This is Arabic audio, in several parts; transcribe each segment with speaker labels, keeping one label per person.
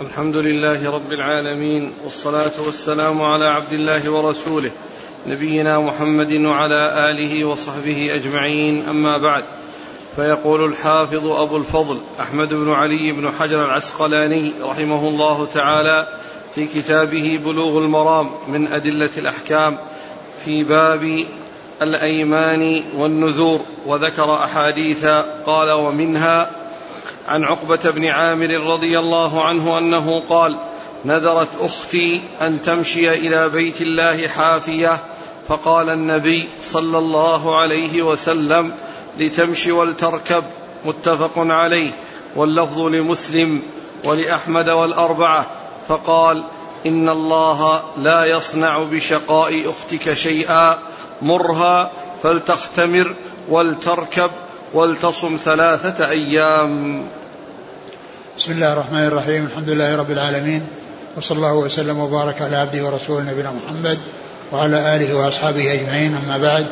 Speaker 1: الحمد لله رب العالمين والصلاة والسلام على عبد الله ورسوله نبينا محمد وعلى آله وصحبه أجمعين أما بعد. فيقول الحافظ أبو الفضل أحمد بن علي بن حجر العسقلاني رحمه الله تعالى في كتابه بلوغ المرام من أدلة الأحكام في باب الأيمان والنذور وذكر أحاديث قال ومنها عن عقبة بن عامر رضي الله عنه أنه قال نذرت أختي أن تمشي إلى بيت الله حافية فقال النبي صلى الله عليه وسلم لتمشي ولتركب متفق عليه واللفظ لمسلم ولأحمد والأربعة فقال إن الله لا يصنع بشقاء أختك شيئا مرها فلتختمر ولتركب ولتصم ثلاثة أيام.
Speaker 2: بسم الله الرحمن الرحيم. الحمد لله رب العالمين. وصلى الله وسلم وبارك على عبده ورسوله نبينا محمد وعلى آله وأصحابه أجمعين. أما بعد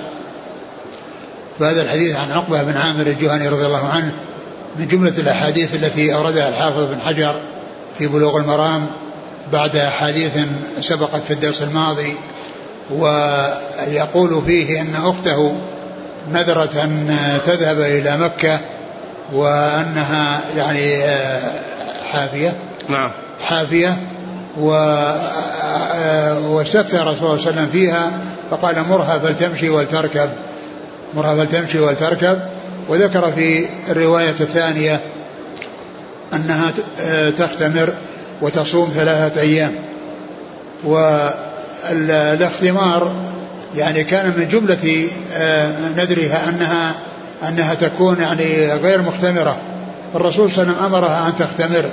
Speaker 2: فهذا الحديث عن عقبة بن عامر الجهني رضي الله عنه من جملة الأحاديث التي أوردها الحافظ بن حجر في بلوغ المرام بعد أحاديث سبقت في الدرس الماضي ويقول فيه أن أخته نذرت أن تذهب إلى مكة وأنها يعني آه، حافية.
Speaker 1: نعم.
Speaker 2: حافية. و آه، واستفتى الرسول صلى الله عليه وسلم فيها فقال مرها فلتمشي ولتركب. مرها فلتمشي ولتركب. وذكر في الرواية الثانية أنها آه، تختمر وتصوم ثلاثة أيام. والإختمار يعني كان من جملة نذرها أنها أنها تكون يعني غير مختمرة. الرسول صلى الله عليه وسلم أمرها أن تختمر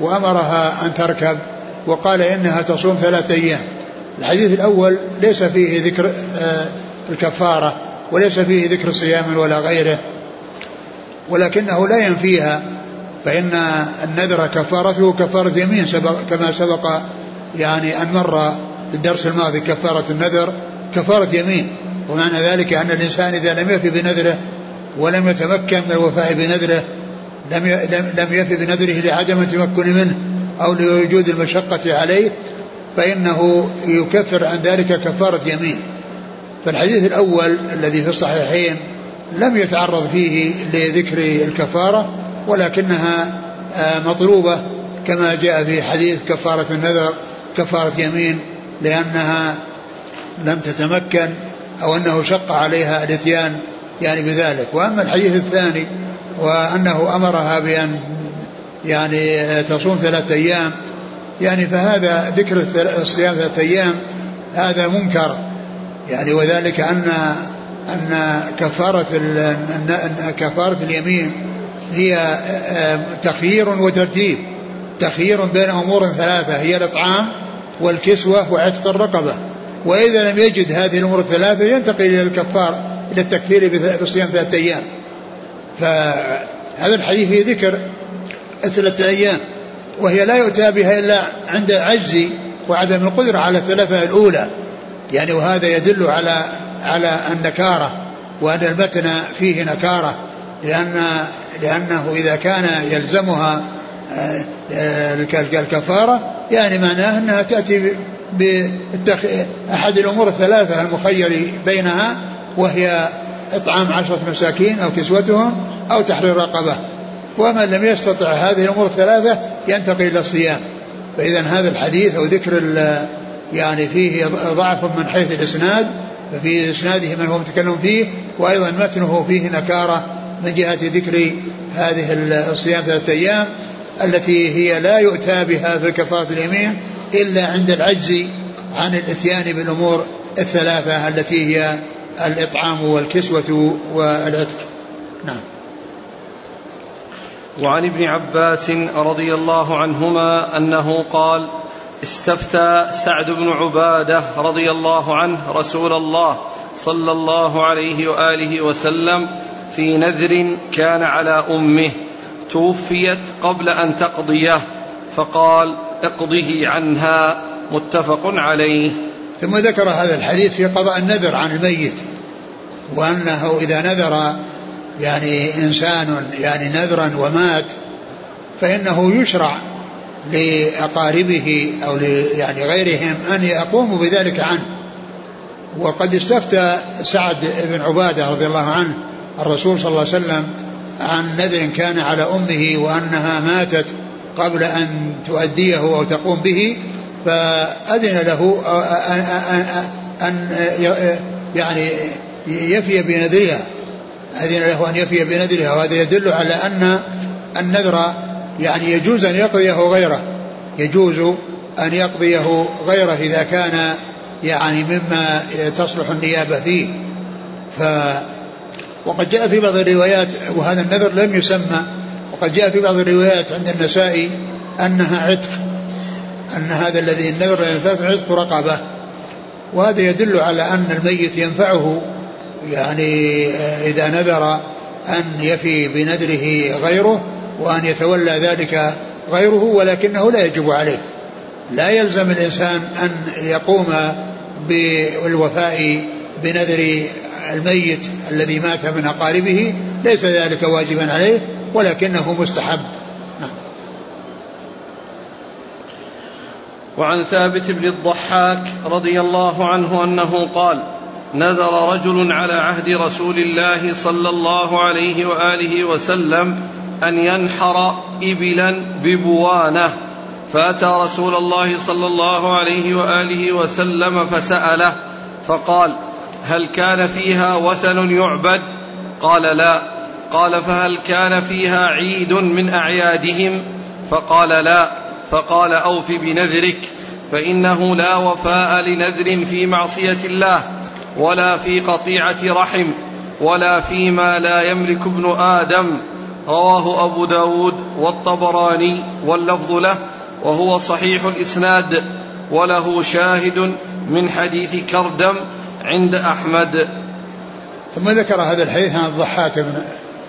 Speaker 2: وأمرها أن تركب وقال إنها تصوم ثلاثة أيام. الحديث الأول ليس فيه ذكر آه، الكفارة وليس فيه ذكر صيام ولا غيره ولكنه لا ينفيها فإن النذر كفارته كفارة يمين سبق كما سبق يعني أن مر في الدرس الماضي كفارة النذر كفارة يمين. ومعنى ذلك أن الإنسان إذا لم يفي بنذره ولم يتمكن من الوفاء بنذره لم لم يفي بنذره لعدم التمكن منه أو لوجود المشقة عليه فإنه يكفر عن ذلك كفارة يمين. فالحديث الأول الذي في الصحيحين لم يتعرض فيه لذكر الكفارة ولكنها آه، مطلوبة كما جاء في حديث كفارة النذر كفارة يمين لأنها لم تتمكن أو أنه شق عليها الإتيان يعني بذلك. وأما الحديث الثاني وأنه أمرها بأن يعني تصوم ثلاثة أيام يعني فهذا ذكر الصيام ثلاثة أيام هذا منكر. يعني وذلك أن أن كفارة كفارة اليمين هي تخيير وترتيب. تخيير بين أمور ثلاثة هي الإطعام والكسوة وعتق الرقبة. وإذا لم يجد هذه الأمور الثلاثة ينتقل إلى الكفار إلى التكفير بصيام ثلاثة أيام. فهذا الحديث فيه ذكر الثلاثة أيام وهي لا يؤتى بها إلا عند عجز وعدم القدرة على الثلاثة الأولى. يعني وهذا يدل على على النكارة وأن المتن فيه نكارة لأن لأنه إذا كان يلزمها آه، الكفارة يعني معناه أنها تأتي بأحد الأمور الثلاثة المخير بينها وهي إطعام عشرة مساكين أو كسوتهم أو تحرير رقبة. ومن لم يستطع هذه الأمور الثلاثة ينتقل إلى الصيام. فإذا هذا الحديث أو ذكر يعني فيه ضعف من حيث الإسناد ففي إسناده من هو متكلم فيه وأيضا متنه فيه نكارة من جهة ذكر هذه الصيام ثلاثة أيام التي هي لا يؤتى بها في كفارة اليمين إلا عند العجز عن الإتيان بالأمور الثلاثة التي هي الإطعام والكسوة والعتق. نعم.
Speaker 1: وعن ابن عباس رضي الله عنهما أنه قال استفتى سعد بن عبادة رضي الله عنه رسول الله صلى الله عليه وآله وسلم في نذر كان على أمه توفيت قبل أن تقضيه فقال اقضه عنها متفق عليه.
Speaker 2: ثم ذكر هذا الحديث في قضاء النذر عن الميت وأنه إذا نذر يعني إنسان يعني نذرا ومات فإنه يشرع لأقاربه أو يعني غيرهم أن يقوموا بذلك عنه. وقد استفتى سعد بن عبادة رضي الله عنه الرسول صلى الله عليه وسلم عن نذر كان على أمه وأنها ماتت قبل أن تؤديه أو تقوم به فأذن له أن يعني يفي بنذرها. أذن له أن يفي بنذرها وهذا يدل على أن النذر يعني يجوز أن يقضيه غيره. يجوز أن يقضيه غيره إذا كان يعني مما تصلح النيابة فيه. ف وقد جاء في بعض الروايات وهذا النذر لم يسمى وقد جاء في بعض الروايات عند النسائي أنها عتق. أن هذا الذي النذر عتق رقبة. وهذا يدل على أن الميت ينفعه يعني إذا نذر أن يفي بنذره غيره وأن يتولى ذلك غيره ولكنه لا يجب عليه. لا يلزم الإنسان أن يقوم بالوفاء بنذر الميت الذي مات من أقاربه. ليس ذلك واجبا عليه ولكنه مستحب.
Speaker 1: وعن ثابت بن الضحاك رضي الله عنه أنه قال نذر رجل على عهد رسول الله صلى الله عليه وآله وسلم أن ينحر إبلا ببوانة. فأتى رسول الله صلى الله عليه وآله وسلم فسأله فقال هل كان فيها وثن يعبد؟ قال لا. قال فهل كان فيها عيد من أعيادهم؟ فقال لا. فقال أوف بنذرك فإنه لا وفاء لنذر في معصية الله ولا في قطيعة رحم ولا فيما لا يملك ابن آدم. رواه أبو داود والطبراني واللفظ له وهو صحيح الإسناد وله شاهد من حديث كردم عند أحمد.
Speaker 2: ثم ذكر هذا الحديث عن الضحاك بن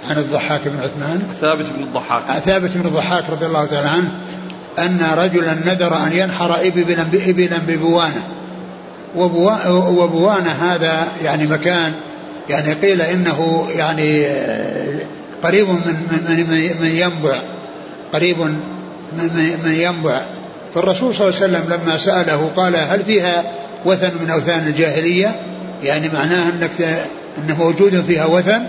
Speaker 2: عن الضحاك بن عثمان.
Speaker 1: ثابت بن الضحاك.
Speaker 2: ثابت بن الضحاك رضي الله تعالى عنه أن رجلا نذر أن ينحر إبلا إبلا ببوانة. وبوانة هذا يعني مكان يعني قيل إنه يعني قريب من من من, من ينبع. قريب من من ينبع. فالرسول صلى الله عليه وسلم لما سأله قال هل فيها وثن من أوثان الجاهلية؟ يعني معناه أنك أنه موجود فيها وثن؟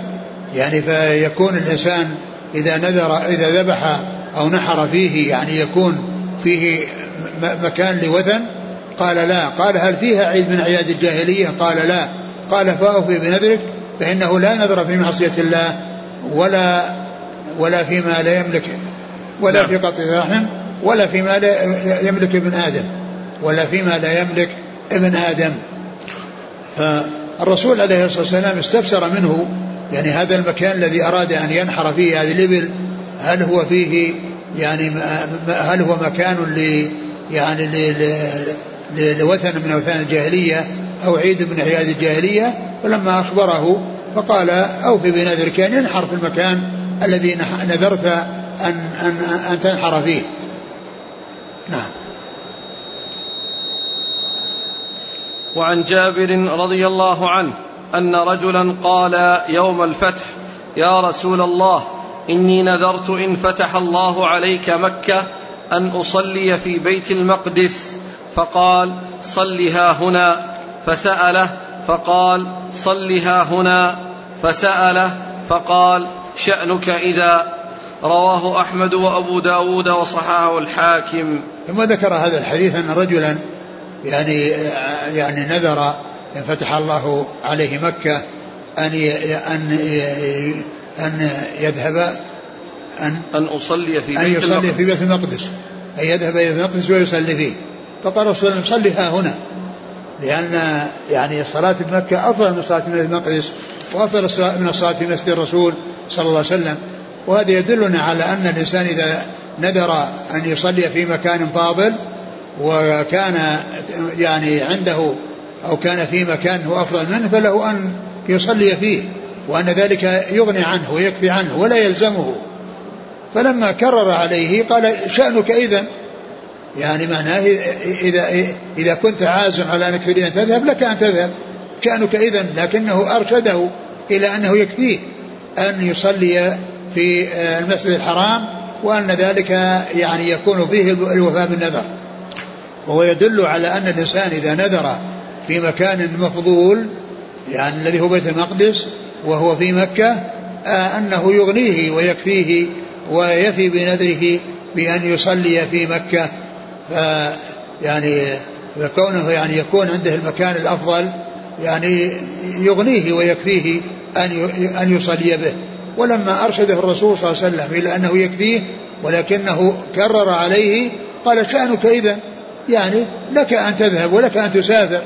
Speaker 2: يعني فيكون الإنسان إذا نذر إذا ذبح أو نحر فيه يعني يكون فيه مكان لوثن قال لا. قال هل فيها عيد من أعياد الجاهلية؟ قال لا. قال فأوفي بنذرك فإنه لا نذر في معصية الله ولا ولا فيما لا يملك ولا نعم. في قطع رحم ولا فيما لا يملك ابن آدم ولا فيما لا يملك ابن آدم. فالرسول عليه الصلاة والسلام استفسر منه يعني هذا المكان الذي أراد أن ينحر فيه هذه الإبل هل هو فيه يعني هل هو مكان ل يعني لوثن من أوثان الجاهلية أو عيد من أعياد الجاهلية؟ فلما أخبره فقال أوفي بنذرك أن ينحر في المكان الذي نذرت أن, أن, أن تنحر فيه. نعم.
Speaker 1: وعن جابر رضي الله عنه أن رجلا قال يوم الفتح يا رسول الله إني نذرت إن فتح الله عليك مكة أن أصلي في بيت المقدس. فقال صلها هنا. فسأله فقال صلها هنا. فسأله فقال شأنك إذا؟ رواه أحمد وأبو داود وصححه الحاكم.
Speaker 2: ثم ذكر هذا الحديث أن رجلا يعني يعني نذر فتح الله عليه مكة أن أن أن يذهب
Speaker 1: ان أن أصلي في بيت
Speaker 2: ان يصلي في بيت المقدس. أن يذهب إلى المقدس ويصلي فيه. فقال رسول الله صلي ها هنا. لأن يعني الصلاة في مكة أفضل من الصلاة في المقدس وأفضل من الصلاة في مسجد الرسول صلى الله عليه وسلم. وهذا يدلنا على أن الإنسان إذا نذر أن يصلي في مكان فاضل وكان يعني عنده أو كان في مكان هو أفضل منه فله أن يصلي فيه وأن ذلك يغني عنه ويكفي عنه ولا يلزمه. فلما كرر عليه قال شأنك إذا يعني معناه إذا إذا كنت عازم على أنك تريد أن تذهب لك أن تذهب. شأنك إذا لكنه أرشده إلى أنه يكفيه أن يصلي في المسجد الحرام وأن ذلك يعني يكون فيه الوفاء بالنذر. وهو يدل على أن الإنسان إذا نذر في مكان مفضول يعني الذي هو بيت المقدس وهو في مكة آه أنه يغنيه ويكفيه ويفي بنذره بأن يصلي في مكة. ف يعني فكونه يعني يكون عنده المكان الأفضل يعني يغنيه ويكفيه أن أن يصلي به. ولما أرشده الرسول صلى الله عليه وسلم إلى أنه يكفيه ولكنه كرر عليه قال شأنك إذا يعني لك أن تذهب ولك أن تسافر.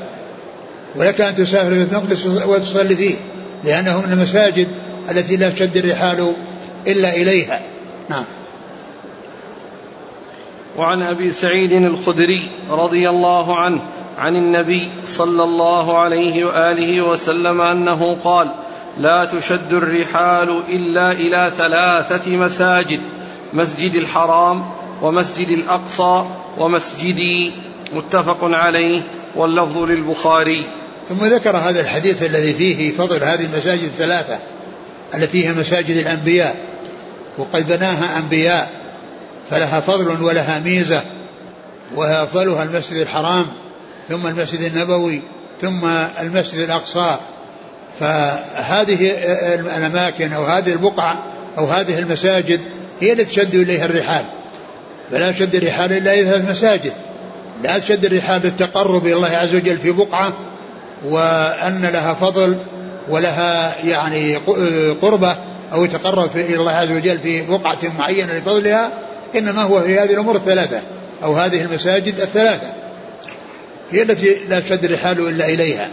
Speaker 2: ولك أن تسافر في المقدس وتصلي فيه لأنه من المساجد التي لا تشد الرحال إلا إليها. نعم.
Speaker 1: وعن أبي سعيد الخدري رضي الله عنه عن النبي صلى الله عليه وآله وسلم أنه قال لا تشد الرحال إلا إلى ثلاثة مساجد مسجد الحرام ومسجد الأقصى ومسجدي. متفق عليه واللفظ للبخاري.
Speaker 2: ثم ذكر هذا الحديث الذي فيه فضل هذه المساجد الثلاثة التي هي مساجد الأنبياء وقد بناها أنبياء فلها فضل ولها ميزة وافضلها المسجد الحرام ثم المسجد النبوي ثم المسجد الأقصى. فهذه الأماكن أو هذه البقع أو هذه المساجد هي التي تشد إليها الرحال. فلا تشد الرحال إلا إلى ثلاث مساجد. لا تشد الرحال للتقرب إلى الله عز وجل في بقعة وأن لها فضل ولها يعني قربة أو يتقرب إلى الله عز وجل في بقعه معينة لفضلها إنما هو في هذه الأمور الثلاثة أو هذه المساجد الثلاثة هي التي لا تشد الرحال إلا إليها.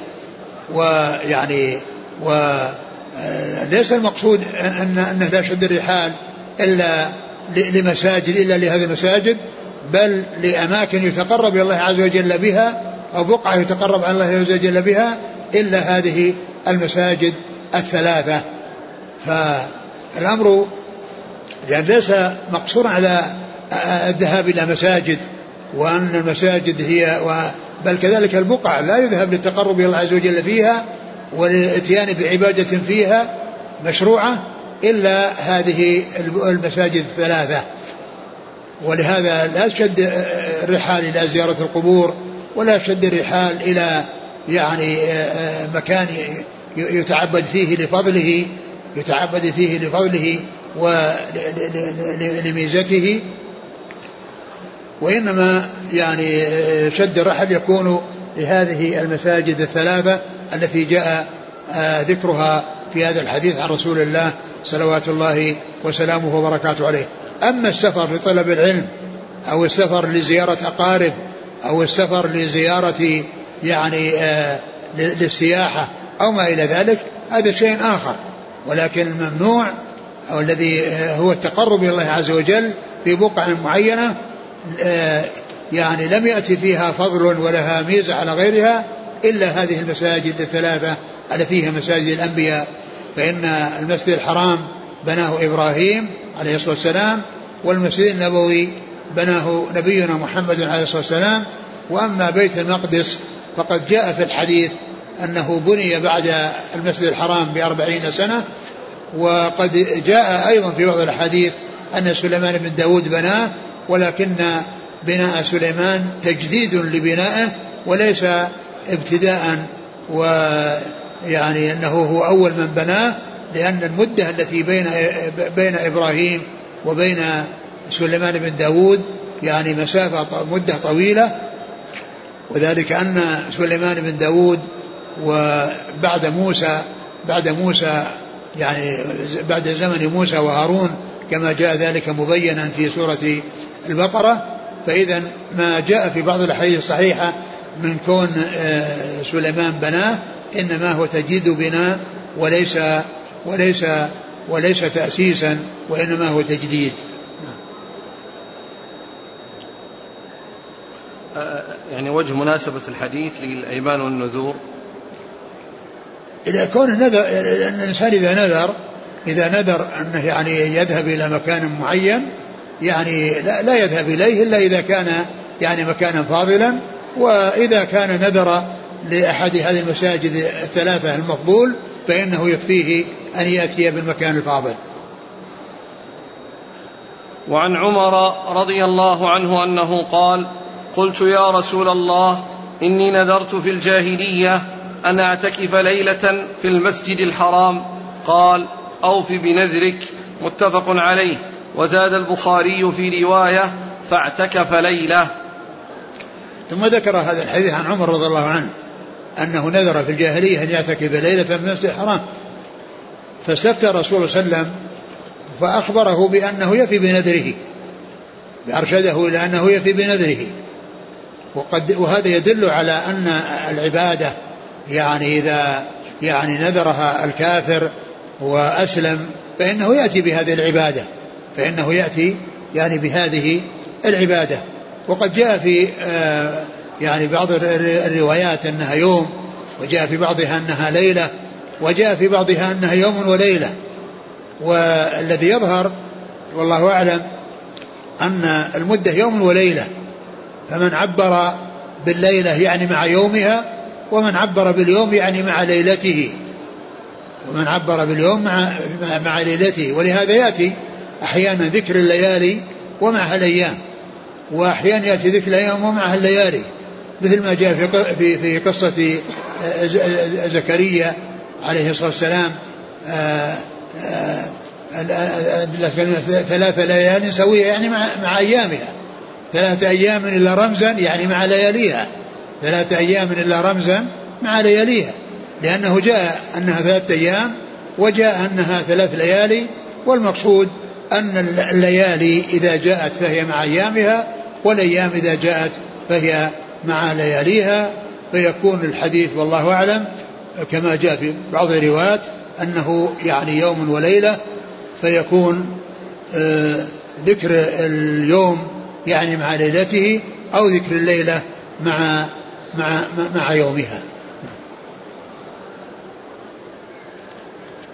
Speaker 2: ويعني وليس المقصود ان أنه لا يشد الرحال إلا لمساجد إلا لهذه المساجد بل لأماكن يتقرب إلى الله عز وجل بها أو بقعة يتقرب على الله عز وجل بها إلا هذه المساجد الثلاثة. فالأمر يعني ليس مقصورا على الذهاب إلى مساجد وأن المساجد هي بل كذلك البقع لا يذهب للتقرب إلى الله عز وجل فيها والإتيان بعبادة فيها مشروعة إلا هذه المساجد الثلاثة. ولهذا لا تشد الرحال إلى زيارة القبور ولا تشد الرحال إلى يعني مكان يتعبد فيه لفضله يتعبد فيه لفضله ولميزته وإنما يعني شد الرحل يكون لهذه المساجد الثلاثة التي جاء آه، ذكرها في هذا الحديث عن رسول الله صلوات الله وسلامه وبركاته عليه. أما السفر لطلب العلم أو السفر لزيارة أقارب أو السفر لزيارة يعني آه، للسياحة أو ما إلى ذلك هذا شيء آخر. ولكن الممنوع أو الذي آه، هو التقرب إلى الله عز وجل في بقعة معينة آه، يعني لم يأتي فيها فضل ولها ميزة على غيرها إلا هذه المساجد الثلاثة التي فيها مساجد الأنبياء. فإن المسجد الحرام بناه إبراهيم عليه الصلاة والسلام والمسجد النبوي بناه نبينا محمد عليه الصلاة والسلام وأما بيت المقدس فقد جاء في الحديث أنه بني بعد المسجد الحرام بأربعين سنة وقد جاء أيضا في بعض الأحاديث أن سليمان بن داود بناه ولكن بناء سليمان تجديد لبنائه وليس ابتداء ويعني أنه هو أول من بناه لأن المدة التي بين بين إبراهيم وبين سليمان بن داود يعني مسافة مدة طويلة. وذلك أن سليمان بن داود وبعد موسى بعد موسى يعني بعد زمن موسى وهارون كما جاء ذلك مبينا في سورة البقرة. فإذا ما جاء في بعض الأحاديث الصحيحة من كون آه، سليمان بناه إنما هو تجديد بناء وليس وليس وليس تأسيسا وإنما هو تجديد.
Speaker 1: يعني وجه مناسبة الحديث للأيمان والنذور.
Speaker 2: إذا كون النذر الإنسان إذا نذر إذا نذر أنه يعني يذهب إلى مكان معين يعني لا, لا يذهب إليه إلا إذا كان يعني مكانا فاضلا وإذا كان نذر لأحد هذه المساجد الثلاثة المفضول فإنه يكفيه أن يأتي بالمكان الفاضل.
Speaker 1: وعن عمر رضي الله عنه أنه قال قلت يا رسول الله إني نذرت في الجاهلية أن أعتكف ليلة في المسجد الحرام. قال أوف بنذرك متفق عليه. وزاد البخاري في رواية فاعتكف ليلة.
Speaker 2: ثم ذكر هذا الحديث عن عمر رضي الله عنه أنه نذر في الجاهلية أن يعتكف ليلة في المسجد الحرام. فاستفتى الرسول صلى الله عليه وسلم فأخبره بأنه يفي بنذره أرشده إلى أنه يفي بنذره. وقد وهذا يدل على أن العبادة يعني إذا يعني نذرها الكافر وأسلم فإنه يأتي بهذه العبادة فإنه يأتي يعني بهذه العبادة. وقد جاء في آه، يعني بعض الروايات أنها يوم وجاء في بعضها أنها ليلة وجاء في بعضها أنها يوم وليلة. والذي يظهر والله أعلم أن المدة يوم وليلة. فمن عبر بالليلة يعني مع يومها ومن عبر باليوم يعني مع ليلته. ومن عبر باليوم مع مع ليلته. ولهذا يأتي أحيانا ذكر الليالي ومعها الأيام وأحيانا يأتي ذكر الأيام ومعها الليالي مثل ما جاء في في في قصة زكريا عليه الصلاة والسلام آه، آه، ثلاث ليال سوية يعني مع, مع أيامها. ثلاثة أيام إلا رمزا يعني مع لياليها. ثلاثة أيام إلا رمزا مع لياليها. لأنه جاء أنها ثلاثة أيام وجاء أنها ثلاث ليالي والمقصود أن الليالي إذا جاءت فهي مع أيامها والأيام إذا جاءت فهي مع لياليها. فيكون الحديث والله أعلم كما جاء في بعض الروايات أنه يعني يوم وليلة. فيكون آه، ذكر اليوم يعني مع ليلته أو ذكر الليلة مع مع مع يومها.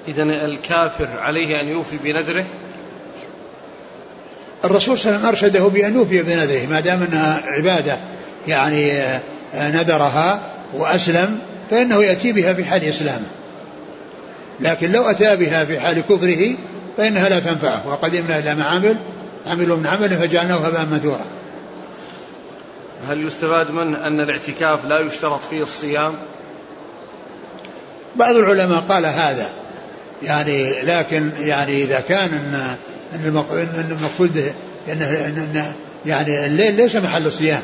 Speaker 1: إذا الكافر عليه أن يوفي بنذره.
Speaker 2: الرسول صلى الله عليه وسلم أرشده بأن يوفي بنذره ما دام أنها عبادة يعني آه، نذرها وأسلم فإنه يأتي بها في حال إسلامه. لكن لو أتى بها في حال كفره فإنها لا تنفعه وقدمنا إلى ما عمل عملوا من عمل فجعلناه هباء منثورا.
Speaker 1: هل يستفاد منه أن الاعتكاف لا يشترط فيه الصيام؟
Speaker 2: بعض العلماء قال هذا. يعني لكن يعني إذا كان أن أن المقصود به أن يعني الليل ليس محل صيام.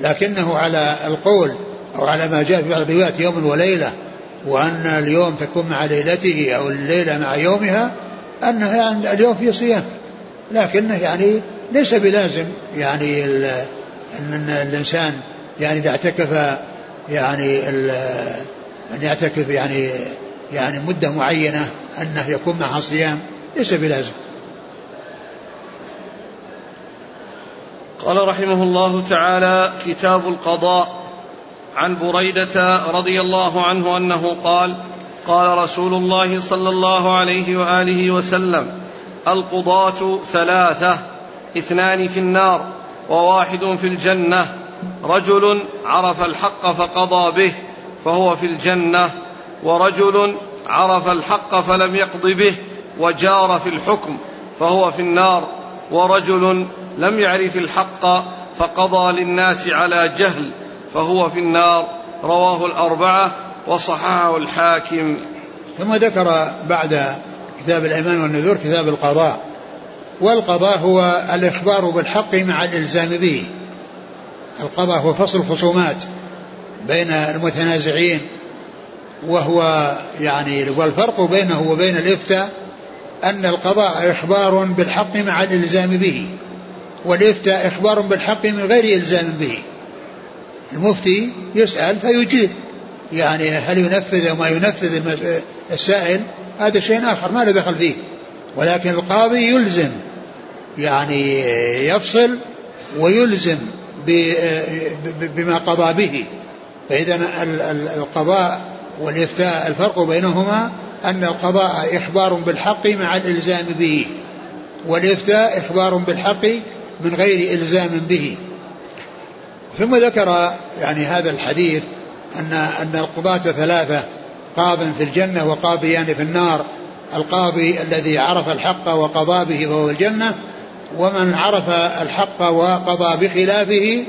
Speaker 2: لكنه على القول أو على ما جاء في بعض الروايات يوم وليلة وأن اليوم تكون مع ليلته أو الليلة مع يومها أنه يعني اليوم في صيام. لكنه يعني ليس بلازم يعني أن الإنسان يعني إذا اعتكف يعني أن يعتكف يعني يعني مدة معينة أنه يكون معها صيام ليس بلازم.
Speaker 1: قال رحمه الله تعالى كتاب القضاء. عن بريدة رضي الله عنه أنه قال قال رسول الله صلى الله عليه وآله وسلم القضاة ثلاثة اثنان في النار وواحد في الجنة. رجل عرف الحق فقضى به فهو في الجنة ورجل عرف الحق فلم يقض به وجار في الحكم فهو في النار ورجل لم يعرف الحق فقضى للناس على جهل فهو في النار. رواه الأربعة وصححه الحاكم.
Speaker 2: ثم ذكر بعد كتاب الأيمان والنذور كتاب القضاء. والقضاء هو الإخبار بالحق مع الإلزام به. القضاء هو فصل الخصومات بين المتنازعين وهو يعني والفرق بينه وبين الإفتاء أن القضاء إخبار بالحق مع الإلزام به والإفتاء إخبار بالحق من غير إلزام به. المفتي يسأل فيجيب. يعني هل ينفذ أو ما ينفذ السائل؟ هذا شيء آخر ما له دخل فيه. ولكن القاضي يلزم يعني يفصل ويلزم بما قضى به. فإذا القضاء والإفتاء الفرق بينهما أن القضاء إخبار بالحق مع الإلزام به والإفتاء إخبار بالحق من غير إلزام به. ثم ذكر يعني هذا الحديث أن أن القضاة ثلاثة. قاض في الجنة وقاضيان في النار. القاضي الذي عرف الحق وقضى به فهو الجنة ومن عرف الحق وقضى بخلافه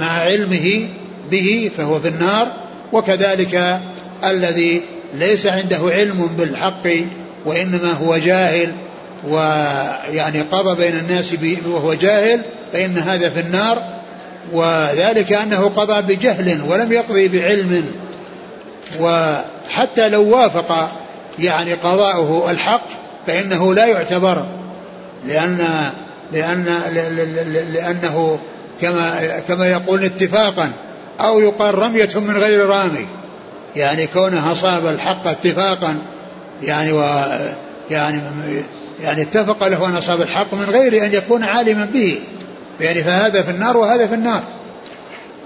Speaker 2: مع علمه به فهو في النار. وكذلك الذي ليس عنده علم بالحق وإنما هو جاهل ويعني قضى بين الناس وهو جاهل فإن هذا في النار. وذلك أنه قضى بجهل ولم يقضي بعلم. وحتى لو وافق يعني قضاؤه الحق فإنه لا يعتبر لأن لأن لأنه كما كما يقول اتفاقا أو يقال رمية من غير رامي. يعني كونه أصاب الحق اتفاقا يعني و يعني يعني اتفق له أن أصاب الحق من غير أن يكون عالما به. يعني فهذا في النار وهذا في النار.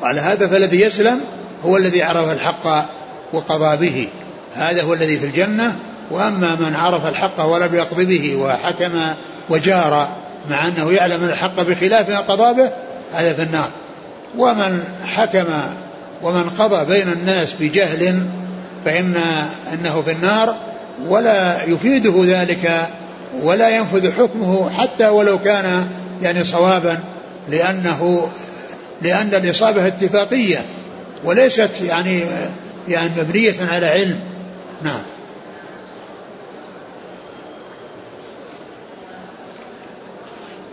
Speaker 2: وعلى هذا فالذي يسلم هو الذي عرف الحق وقضى به. هذا هو الذي في الجنة. وأما من عرف الحق ولم يقض به وحكم وجار مع أنه يعلم الحق بخلاف ما قضى به هذا في النار. ومن حكم ومن قضى بين الناس بجهل فإن أنه في النار ولا يفيده ذلك ولا ينفذ حكمه حتى ولو كان يعني صوابا لأنه لأن الإصابة اتفاقية وليست يعني يعني مبنية على علم. نعم.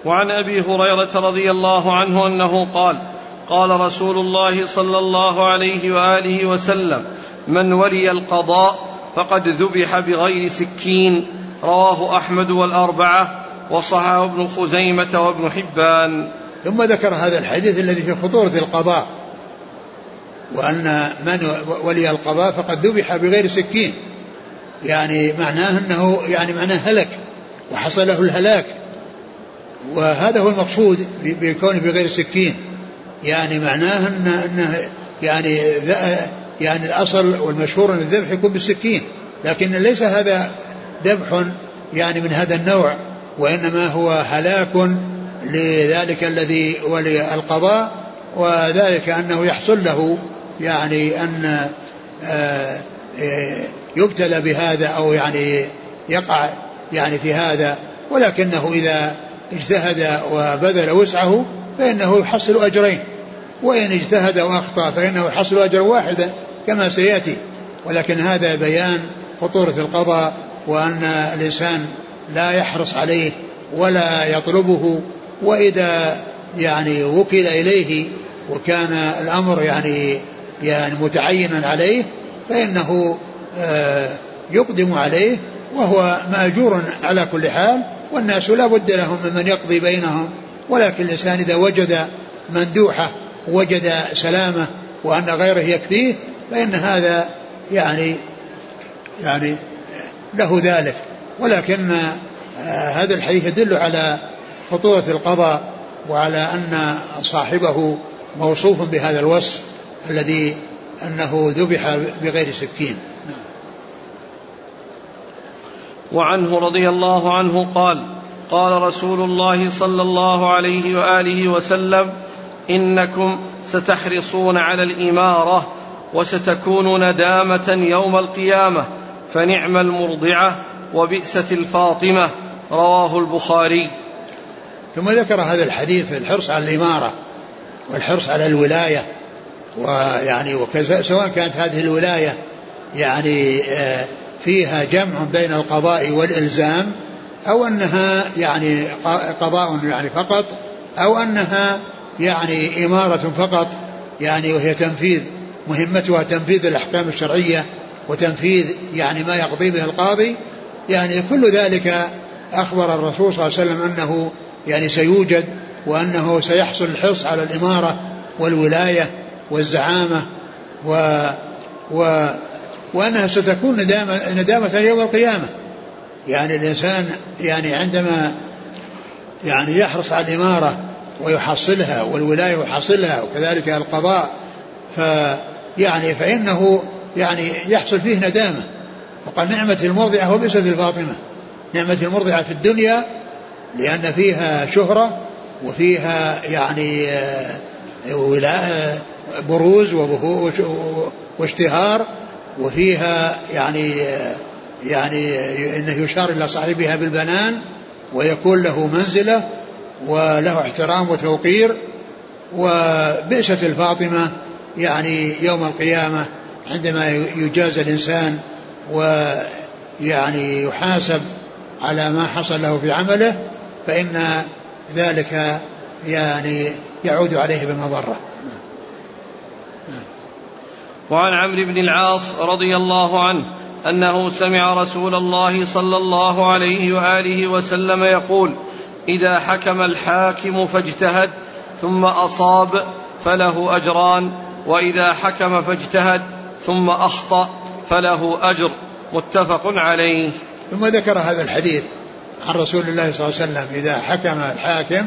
Speaker 1: وعن أبي هريرة رضي الله عنه أنه قال قال رسول الله صلى الله عليه وآله وسلم من ولي القضاء فقد ذبح بغير سكين رواه أحمد والأربعة وصححه ابن خزيمة وابن حبان.
Speaker 2: ثم ذكر هذا الحديث الذي في خطورة القضاء. وأن من ولي القضاء فقد ذبح بغير سكين. يعني معناه انه يعني معناه هلك وحصل له الهلاك. وهذا هو المقصود بكونه بغير سكين. يعني معناه ان أنه يعني يعني الأصل والمشهور أن الذبح يكون بالسكين. لكن ليس هذا ذبح يعني من هذا النوع وإنما هو هلاك لذلك الذي ولي القضاء وذلك أنه يحصل له يعني أن آه، يبتلى بهذا أو يعني يقع يعني في هذا ولكنه إذا اجتهد وبذل وسعه فإنه يحصل أجرين. وإن اجتهد وأخطأ فإنه يحصل أجرا واحدا كما سيأتي. ولكن هذا بيان خطورة القضاء وأن الإنسان لا يحرص عليه ولا يطلبه وإذا يعني وكل إليه وكان الأمر يعني يعني متعينا عليه فإنه آه، يقدم عليه وهو مأجور على كل حال والناس لا بد لهم من يقضي بينهم ولكن الإنسان إذا وجد مندوحة وجد سلامة وأن غيره يكفيه فإن هذا يعني يعني له ذلك. ولكن آه، هذا الحديث يدل على خطورة القضاء وعلى أن صاحبه موصوف بهذا الوصف. الذي أنه ذبح بغير سكين.
Speaker 1: وعنه رضي الله عنه قال قال رسول الله صلى الله عليه وآله وسلم إنكم ستحرصون على الإمارة وستكون ندامة يوم القيامة فنعم المرضعة وبئست الفاطمة رواه البخاري.
Speaker 2: ثم ذكر هذا الحديث في الحرص على الإمارة والحرص على الولاية ويعني سواء كانت هذه الولاية يعني آه فيها جمع بين القضاء والإلزام أو أنها يعني قضاء يعني فقط أو أنها يعني إمارة فقط يعني وهي تنفيذ مهمتها تنفيذ الأحكام الشرعية وتنفيذ يعني ما يقضي به القاضي. يعني كل ذلك أخبر الرسول صلى الله عليه وسلم أنه يعني سيوجد وأنه سيحصل الحرص على الإمارة والولاية والزعامة و, و وأنها ستكون ندامة, ندامة يوم القيامة. يعني الإنسان يعني عندما يعني يحرص على الإمارة ويحصلها والولاية ويحصلها وكذلك القضاء فيعني فإنه يعني يحصل فيه ندامة. وقال نعمة المرضعة وبئست الفاطمة. نعمة المرضعة في الدنيا لأن فيها شهرة وفيها يعني آه، ولاء بروز واشتهار وفيها يعني يعني إنه يشار إلى صاحبها بالبنان ويكون له منزلة وله احترام وتوقير وبئست الفاطمة يعني يوم القيامة عندما يجازى الإنسان ويعني يحاسب على ما حصل له في عمله فإن ذلك يعني يعود عليه بمضرة.
Speaker 1: وعن عمرو بن العاص رضي الله عنه أنه سمع رسول الله صلى الله عليه وآله وسلم يقول إذا حكم الحاكم فاجتهد ثم أصاب فله أجران وإذا حكم فاجتهد ثم أخطأ فله أجر. متفق عليه.
Speaker 2: ثم ذكر هذا الحديث عن رسول الله صلى الله عليه وسلم إذا حكم الحاكم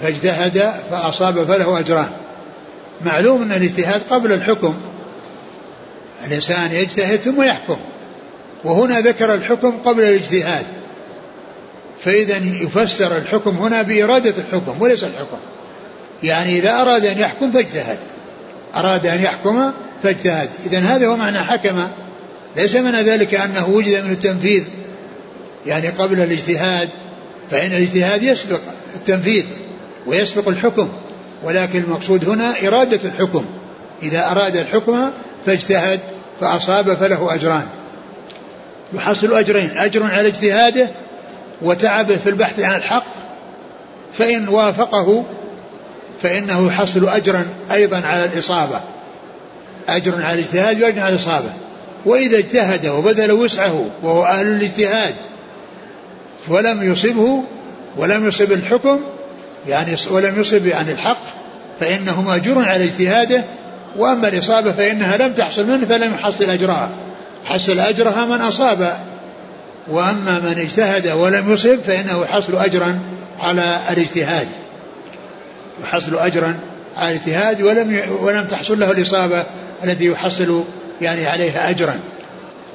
Speaker 2: فاجتهد فأصاب فله أجران. معلوم أن الاجتهاد قبل الحكم. الإنسان يجتهد ثم يحكم. وهنا ذكر الحكم قبل الاجتهاد. فإذا يفسر الحكم هنا بإرادة الحكم وليس الحكم. يعني إذا أراد أن يحكم فاجتهد. أراد أن يحكم فاجتهد. إذا هذا هو معنى حكم. ليس معنى ذلك أنه وجد من التنفيذ. يعني قبل الاجتهاد فإن الاجتهاد يسبق التنفيذ ويسبق الحكم. ولكن المقصود هنا إرادة الحكم. إذا أراد الحكم فاجتهد فأصاب فله أجران. يحصل أجرين أجر على اجتهاده وتعبه في البحث عن الحق فإن وافقه فإنه يحصل أجرا أيضا على الإصابة. أجر على الاجتهاد وأجر على الإصابة. وإذا اجتهد وبذل وسعه وهو أهل الاجتهاد ولم يصبه ولم يصب الحكم يعني ولم يصب يعني الحق فإنه مأجور على اجتهاده وأما الإصابة فإنها لم تحصل منه فلم يحصل أجرها. حصل أجرها من أصاب. وأما من اجتهد ولم يصب فإنه يحصل أجرا على الاجتهاد. يحصل أجرا على الاجتهاد ولم ولم تحصل له الإصابة التي يحصل يعني عليها أجرا.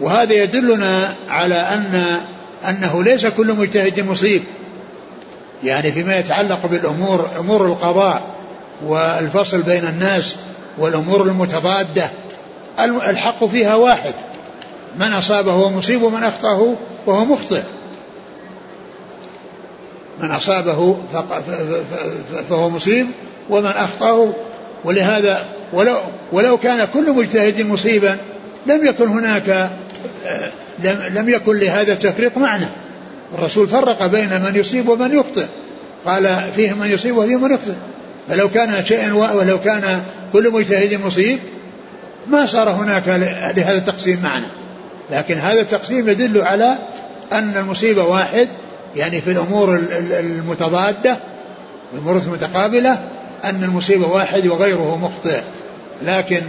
Speaker 2: وهذا يدلنا على أن أنه ليس كل مجتهد مصيب. يعني فيما يتعلق بالأمور أمور القضاء والفصل بين الناس والأمور المتضادة الحق فيها واحد. من أصابه هو مصيب ومن أخطأه وهو مخطئ. من أصابه فهو مصيب ومن أخطأه. ولهذا ولو, ولو كان كل مجتهد مصيبا لم يكن هناك لم, لم يكن لهذا تفريق معنى. الرسول فرق بين من يصيب ومن يخطئ. قال فيه من يصيب وفيه من يخطئ. فلو كان شيئا ولو كان كل مجتهد مصيب ما صار هناك لهذا التقسيم معنى. لكن هذا التقسيم يدل على أن المصيبة واحد يعني في الأمور المتضادة الأمور المتقابلة أن المصيبة واحد وغيره مخطئ. لكن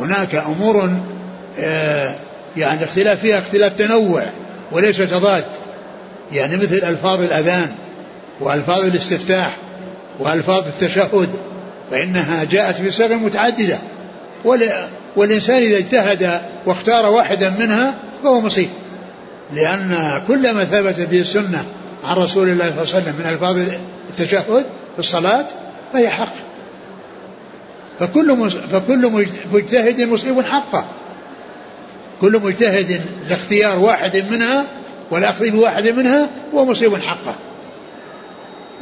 Speaker 2: هناك أمور آه، يعني اختلاف فيها اختلاف تنوع وليس تضاد. يعني مثل ألفاظ الأذان وألفاظ الاستفتاح وألفاظ التشهد فإنها جاءت في متعددة. والإنسان إذا اجتهد واختار واحدا منها فهو مصيب. لأن كل ما ثبت به السنة عن رسول الله صلى الله عليه وسلم من ألفاظ التشهد في الصلاة فهي حق. فكل فكل مجتهد مصيب حقه. كل مجتهد لاختيار واحد منها والأخذ بواحد منها هو مصيب حقه.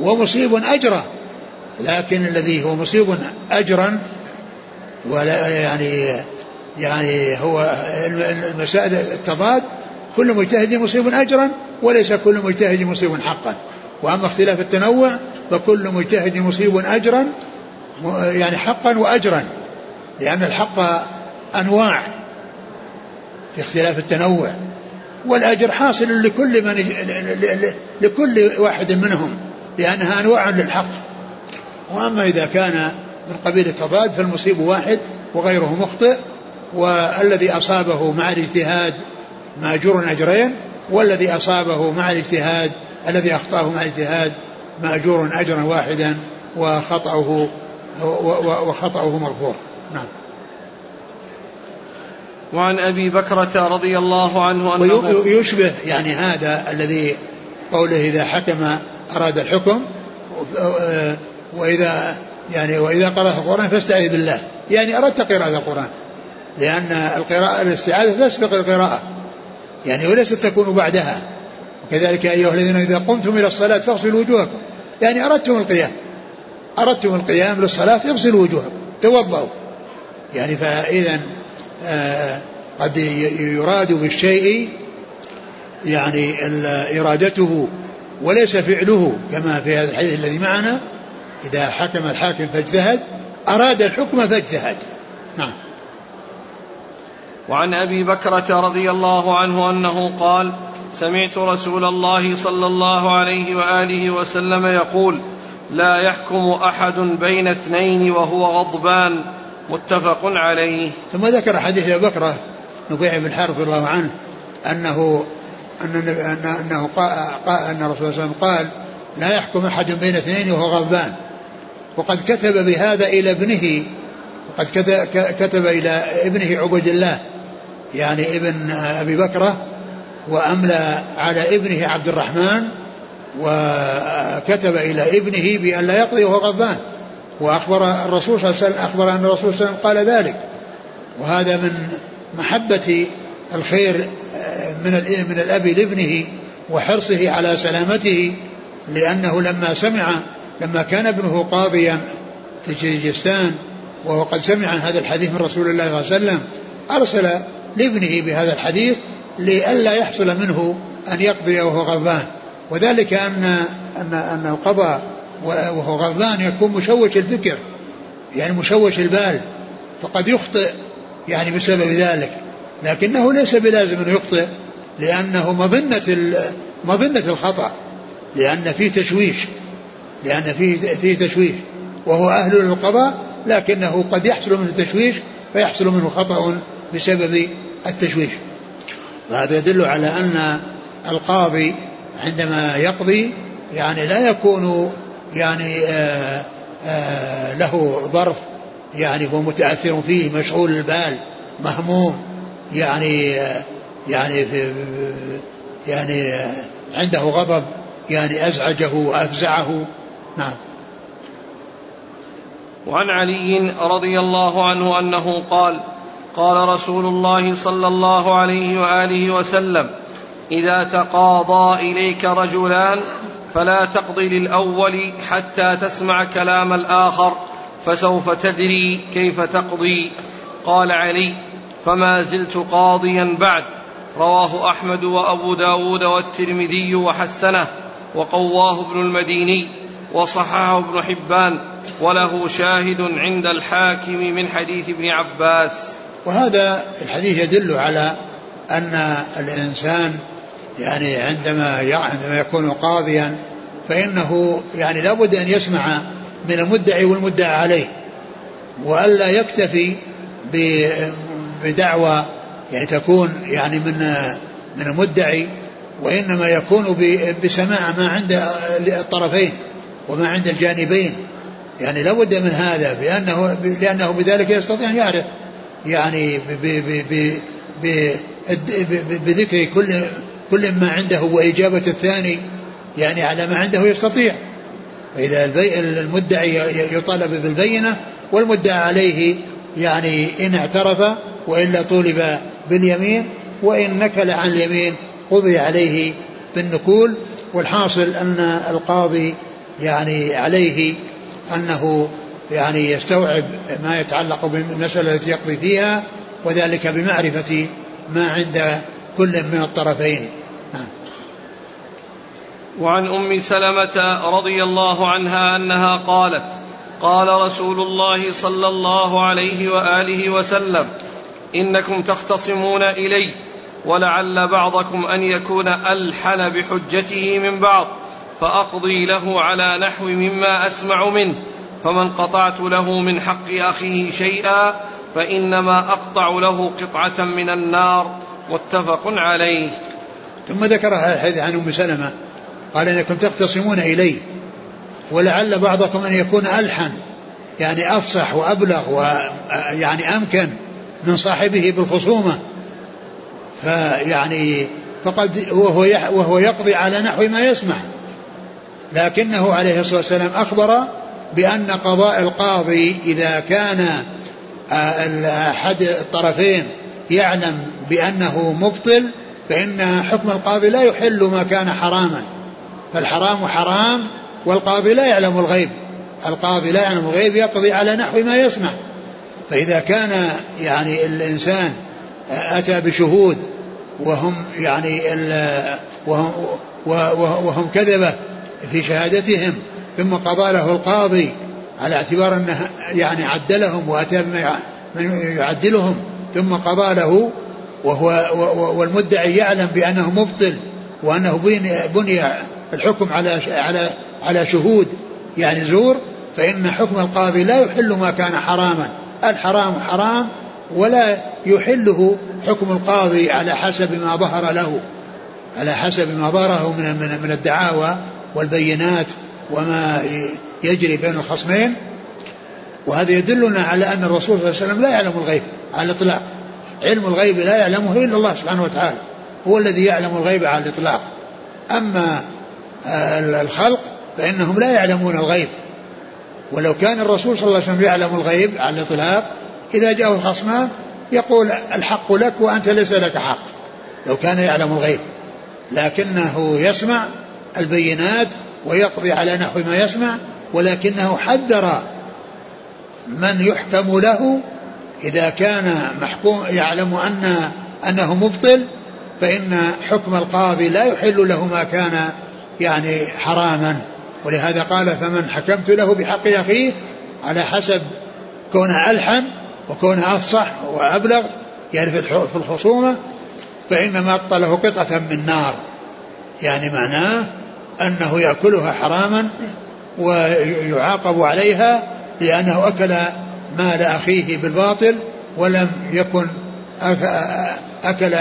Speaker 2: ومصيب أجره. لكن الذي هو مصيب أجرا ولا يعني يعني هو المسائل التضاد كل مجتهد مصيب أجرا وليس كل مجتهد مصيب حقا. وأما اختلاف التنوع فكل مجتهد مصيب أجرا يعني حقا وأجرا. لأن الحق أنواع في اختلاف التنوع. والأجر حاصل لكل من لكل واحد منهم لأنها أنواع للحق. وأما إذا كان من قبيل التضاد فالمصيب واحد وغيره مخطئ والذي أصابه مع الاجتهاد مأجور أجرين والذي أصابه مع الاجتهاد الذي أخطأه مع الاجتهاد مأجور أجرا واحدا وخطأه وخطأه مغفور. نعم.
Speaker 1: وعن أبي بكرة رضي الله عنه
Speaker 2: أنه ويشبه يعني هذا الذي قوله إذا حكم أراد الحكم وإذا يعني وإذا قرأت القرآن فاستعذ بالله. يعني أردت قراءة القرآن لأن القراءة الاستعاذة تسبق القراءة. يعني وليست تكون بعدها. وكذلك أيها الذين إذا قمتم إلى الصلاة فاغسلوا وجوهكم. يعني أردتم القيام. أردتم القيام للصلاة اغسلوا وجوهكم. توضأوا. يعني فإذا قد يراد بالشيء يعني إرادته وليس فعله كما في هذا الحديث الذي معنا إذا حكم الحاكم فاجتهد أراد الحكم فاجتهد. نعم.
Speaker 1: وعن أبي بكرة رضي الله عنه أنه قال سمعت رسول الله صلى الله عليه وآله وسلم يقول لا يحكم أحد بين اثنين وهو غضبان. متفق عليه.
Speaker 2: ثم ذكر حديث أبي بكره نبيع بن الحارث رضي الله عنه أنه أن أنه قال أن الرسول صلى الله عليه وسلم قال لا يحكم أحد بين اثنين وهو غضبان. وقد كتب بهذا إلى ابنه وقد كتب إلى ابنه عبد الله يعني ابن أبي بكره وأملى على ابنه عبد الرحمن وكتب إلى ابنه بأن لا يقضي وهو غضبان. وأخبر الرسول صلى الله عليه وسلم أخبر أن الرسول صلى الله عليه وسلم قال ذلك. وهذا من محبة الخير من من الأب لابنه وحرصه على سلامته لأنه لما سمع لما كان ابنه قاضيا في كيرجستان وهو قد سمع هذا الحديث من رسول الله صلى الله عليه وسلم أرسل لابنه بهذا الحديث لئلا يحصل منه أن يقضي وهو غضبان. وذلك ان ان أن القضاء وهو غضبان يكون مشوش الفكر يعني مشوش البال فقد يخطئ يعني بسبب ذلك لكنه ليس بلازم انه يخطئ لأنه مظنة مظنة الخطأ لأن فيه تشويش لأن فيه فيه تشويش وهو أهل للقضاء لكنه قد يحصل منه تشويش فيحصل منه خطأ بسبب التشويش. وهذا يدل على أن القاضي عندما يقضي يعني لا يكون يعني آآ آآ له ظرف يعني هو متأثر فيه مشغول البال مهموم يعني يعني في يعني عنده غضب يعني أزعجه وأفزعه. نعم.
Speaker 1: وعن علي رضي الله عنه أنه قال قال رسول الله صلى الله عليه وآله وسلم إذا تقاضى إليك رجلان فلا تقضي للأول حتى تسمع كلام الآخر فسوف تدري كيف تقضي. قال علي فما زلت قاضيا بعد. رواه أحمد وأبو داود والترمذي وحسنه وقواه ابن المديني وصححه ابن حبان وله شاهد عند الحاكم من حديث ابن عباس.
Speaker 2: وهذا الحديث يدل على أن الإنسان يعني عندما عندما يكون قاضيا فإنه يعني لابد أن يسمع من المدعي والمدعى عليه وألا يكتفي بدعوى يعني تكون يعني من من المدعي وإنما يكون بسماع ما عند الطرفين وما عند الجانبين. يعني لابد من هذا بأنه لأنه بذلك يستطيع أن يعرف يعني بذكر كل كل ما عنده وإجابة الثاني يعني على ما عنده يستطيع فإذا المدعي يطالب بالبينة والمدعى عليه يعني إن اعترف وإلا طولب باليمين وإن نكل عن اليمين قضي عليه بالنكول والحاصل أن القاضي يعني عليه أنه يعني يستوعب ما يتعلق بالمسألة التي يقضي فيها وذلك بمعرفة ما عند كل من الطرفين.
Speaker 1: وعن أم سلمة رضي الله عنها أنها قالت قال رسول الله صلى الله عليه وآله وسلم إنكم تختصمون إلي ولعل بعضكم أن يكون ألحن بحجته من بعض فأقضي له على نحو مما أسمع منه فمن قطعت له من حق أخيه شيئا فإنما أقطع له قطعة من النار متفق عليه.
Speaker 2: ثم ذكر الحديث عن أم سلمة قال إنكم تختصمون إلي ولعل بعضكم أن يكون ألحن يعني أفصح وأبلغ ويعني أمكن من صاحبه بالخصومة. فيعني فقد وهو وهو يقضي على نحو ما يسمع. لكنه عليه الصلاة والسلام أخبر بأن قضاء القاضي إذا كان آه، أحد الطرفين يعلم بأنه مبطل فإن حكم القاضي لا يحل ما كان حراما. فالحرام حرام والقاضي لا يعلم الغيب. القاضي لا يعلم الغيب يقضي على نحو ما يسمع. فإذا كان يعني الإنسان أتى بشهود وهم يعني وهم, وهم كذبة في شهادتهم ثم قضى له القاضي على اعتبار أنه يعني عدلهم وأتى بما يعدلهم ثم قضى له وهو والمدعي يعلم بأنه مبطل وأنه بني الحكم على على على شهود. يعني زور فإن حكم القاضي لا يحل ما كان حراما. الحرام حرام ولا يحله حكم القاضي على حسب ما ظهر له على حسب ما ظهره من من من الدعاوى والبينات وما يجري بين الخصمين. وهذا يدلنا على أن الرسول صلى الله عليه وسلم لا يعلم الغيب على الإطلاق. علم الغيب لا يعلمه إلا الله سبحانه وتعالى هو الذي يعلم الغيب على الإطلاق. أما الخلق فإنهم لا يعلمون الغيب. ولو كان الرسول صلى الله عليه وسلم يعلم الغيب على الإطلاق إذا جاءه الخصمان يقول الحق لك وأنت ليس لك حق لو كان يعلم الغيب. لكنه يسمع البينات ويقضي على نحو ما يسمع ولكنه حذر من يحكم له إذا كان محكوم يعلم أن أنه مبطل فإن حكم القاضي لا يحل له ما كان يعني حراما. ولهذا قال فمن حكمت له بحق أخيه على حسب كونه ألحن وكونه أفصح وأبلغ يعني في الخصومة فإنما أقطله قطعة من نار. يعني معناه أنه يأكلها حراما ويعاقب عليها لأنه أكل مال أخيه بالباطل ولم يكن أكل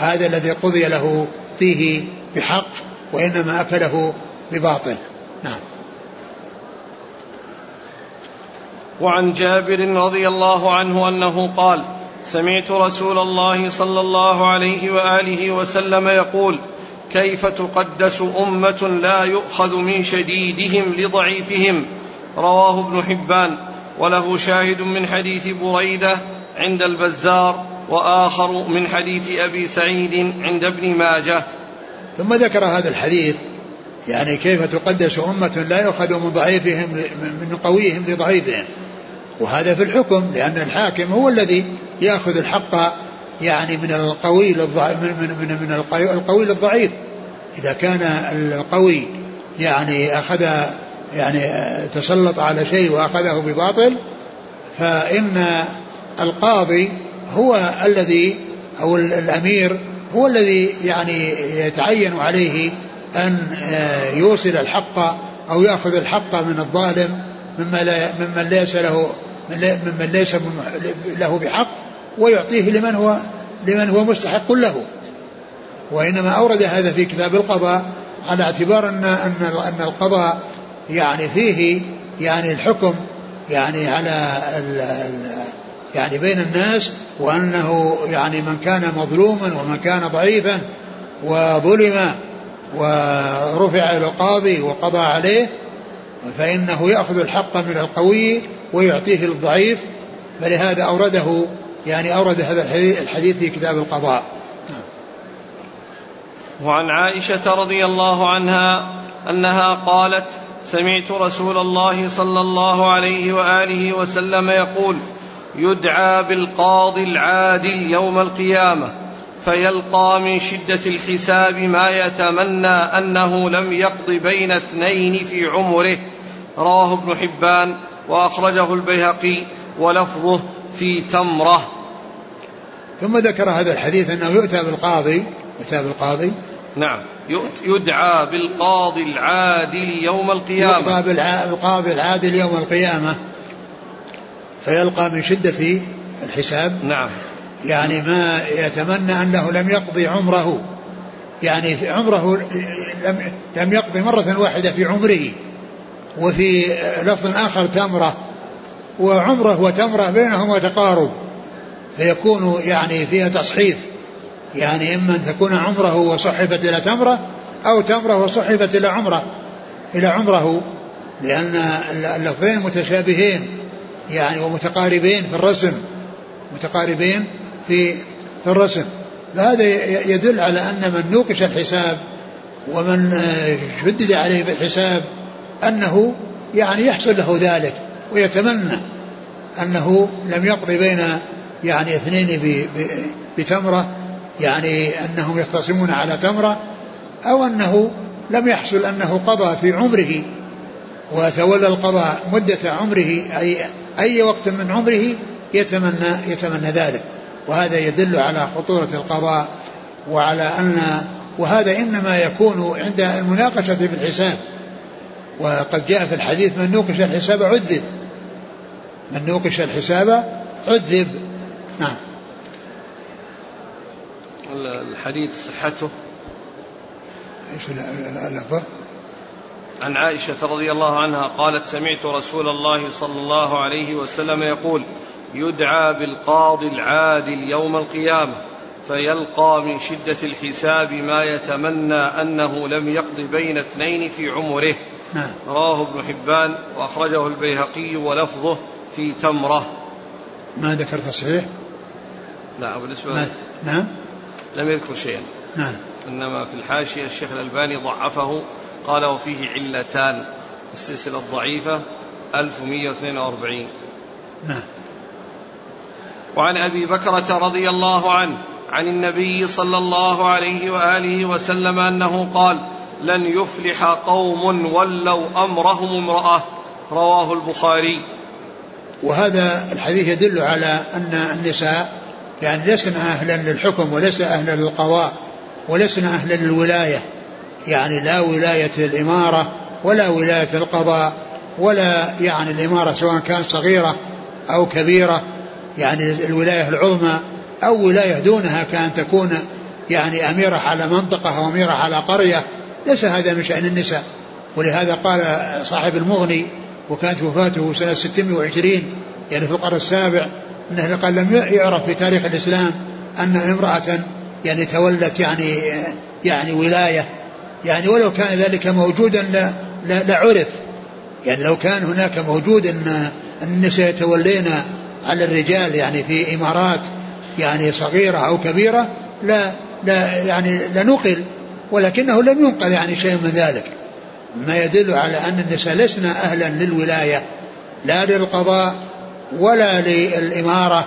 Speaker 2: هذا الذي قضي له فيه بحق وإنما أكله بباطل. نعم.
Speaker 1: وعن جابر رضي الله عنه أنه قال سمعت رسول الله صلى الله عليه وآله وسلم يقول كيف تقدس أمة لا يؤخذ من شديدهم لضعيفهم؟ رواه ابن حبان. وله شاهد من حديث بريدة عند البزار وآخر من حديث أبي سعيد عند ابن ماجه.
Speaker 2: ثم ذكر هذا الحديث يعني كيف تقدس أمة لا يؤخذ من ضعيفهم من قويهم لضعيفهم. وهذا في الحكم لأن الحاكم هو الذي يأخذ الحق يعني من القوي للضعيف من من من, من القوي للضعيف. إذا كان القوي يعني أخذ يعني تسلط على شيء وأخذه بباطل فإن القاضي هو الذي أو الأمير هو الذي يعني يتعين عليه أن يوصل الحق أو يأخذ الحق من الظالم مما لا ممن ليس له ممن ليس له بحق ويعطيه لمن هو لمن هو مستحق له. وإنما أورد هذا في كتاب القضاء على اعتبار أن أن أن القضاء يعني فيه يعني الحكم يعني على ال ال يعني بين الناس وأنه يعني من كان مظلوما ومن كان ضعيفا وظلم ورفع إلى القاضي وقضى عليه فإنه يأخذ الحق من القوي ويعطيه للضعيف فلهذا أورده يعني أورد هذا الحديث في كتاب القضاء.
Speaker 1: وعن عائشة رضي الله عنها أنها قالت سمعت رسول الله صلى الله عليه وآله وسلم يقول يدعى بالقاضي العادل يوم القيامة فيلقى من شدة الحساب ما يتمنى أنه لم يقض بين اثنين في عمره. رواه ابن حبان وأخرجه البيهقي ولفظه في تمرة.
Speaker 2: ثم ذكر هذا الحديث أنه يؤتى بالقاضي يؤتى بالقاضي.
Speaker 1: نعم. يدعى بالقاضي العادل يوم القيامة.
Speaker 2: يدعى بالقاضي العادل يوم القيامة. فيلقى من شدة الحساب.
Speaker 1: نعم.
Speaker 2: يعني ما يتمنى أنه لم يقضي عمره. يعني في عمره لم لم يقضي مرة واحدة في عمره. وفي لفظ آخر تمرة. وعمره وتمرة بينهما تقارب فيكون يعني فيها تصحيف. يعني إما أن تكون عمره وصحفت إلى تمرة أو تمرة وصحفت إلى عمرة إلى عمره لأن اللفظين متشابهين يعني ومتقاربين في الرسم متقاربين في في الرسم. فهذا يدل على أن من نوقش الحساب ومن شدد عليه في الحساب أنه يعني يحصل له ذلك ويتمنى أنه لم يقضي بين يعني اثنين بتمرة يعني أنهم يختصمون على تمرة أو أنه لم يحصل أنه قضى في عمره وتولى القضاء مدة عمره أي أي وقت من عمره يتمنى يتمنى ذلك. وهذا يدل على خطورة القضاء وعلى أن وهذا إنما يكون عند المناقشة في الحساب. وقد جاء في الحديث من نوقش الحساب عذب. من نوقش الحساب عذب. نعم.
Speaker 1: الحديث صحته.
Speaker 2: إيش اللفظ؟
Speaker 1: عن عائشة رضي الله عنها قالت سمعت رسول الله صلى الله عليه وسلم يقول يدعى بالقاضي العادل يوم القيامة فيلقى من شدة الحساب ما يتمنى أنه لم يقض بين اثنين في عمره. نعم. رواه ابن حبان وأخرجه البيهقي ولفظه في تمرة.
Speaker 2: ما ذكر تصحيح
Speaker 1: لا بالنسبة
Speaker 2: نعم.
Speaker 1: لم يذكر شيئا.
Speaker 2: نعم.
Speaker 1: إنما في الحاشية الشيخ الألباني ضعفه قال وفيه علتان السلسلة الضعيفة 1142
Speaker 2: نعم.
Speaker 1: وعن أبي بكرة رضي الله عنه عن النبي صلى الله عليه وآله وسلم أنه قال لن يفلح قوم ولوا أمرهم امرأة. رواه البخاري.
Speaker 2: وهذا الحديث يدل على أن النساء يعني لسن أهلا للحكم وليس أهلا للقضاء ولسن أهلا للولاية. يعني لا ولاية الإمارة ولا ولاية القضاء ولا يعني الإمارة سواء كانت صغيرة أو كبيرة. يعني الولاية العظمى أو ولاية دونها كأن تكون يعني أميرة على منطقة أو أميرة على قرية. ليس هذا من شأن النساء. ولهذا قال صاحب المغني وكانت وفاته سنة 620 يعني في القرن السابع أنه قال لم يعرف في تاريخ الإسلام أن امرأة يعني تولت يعني يعني ولاية يعني ولو كان ذلك موجودا لعرف يعني لو كان هناك موجود أن النساء يتولين على الرجال يعني في إمارات يعني صغيرة أو كبيرة لا لا يعني لنقل ولكنه لم ينقل يعني شيء من ذلك. ما يدل على أن النساء لسنا أهلا للولاية لا للقضاء ولا للإمارة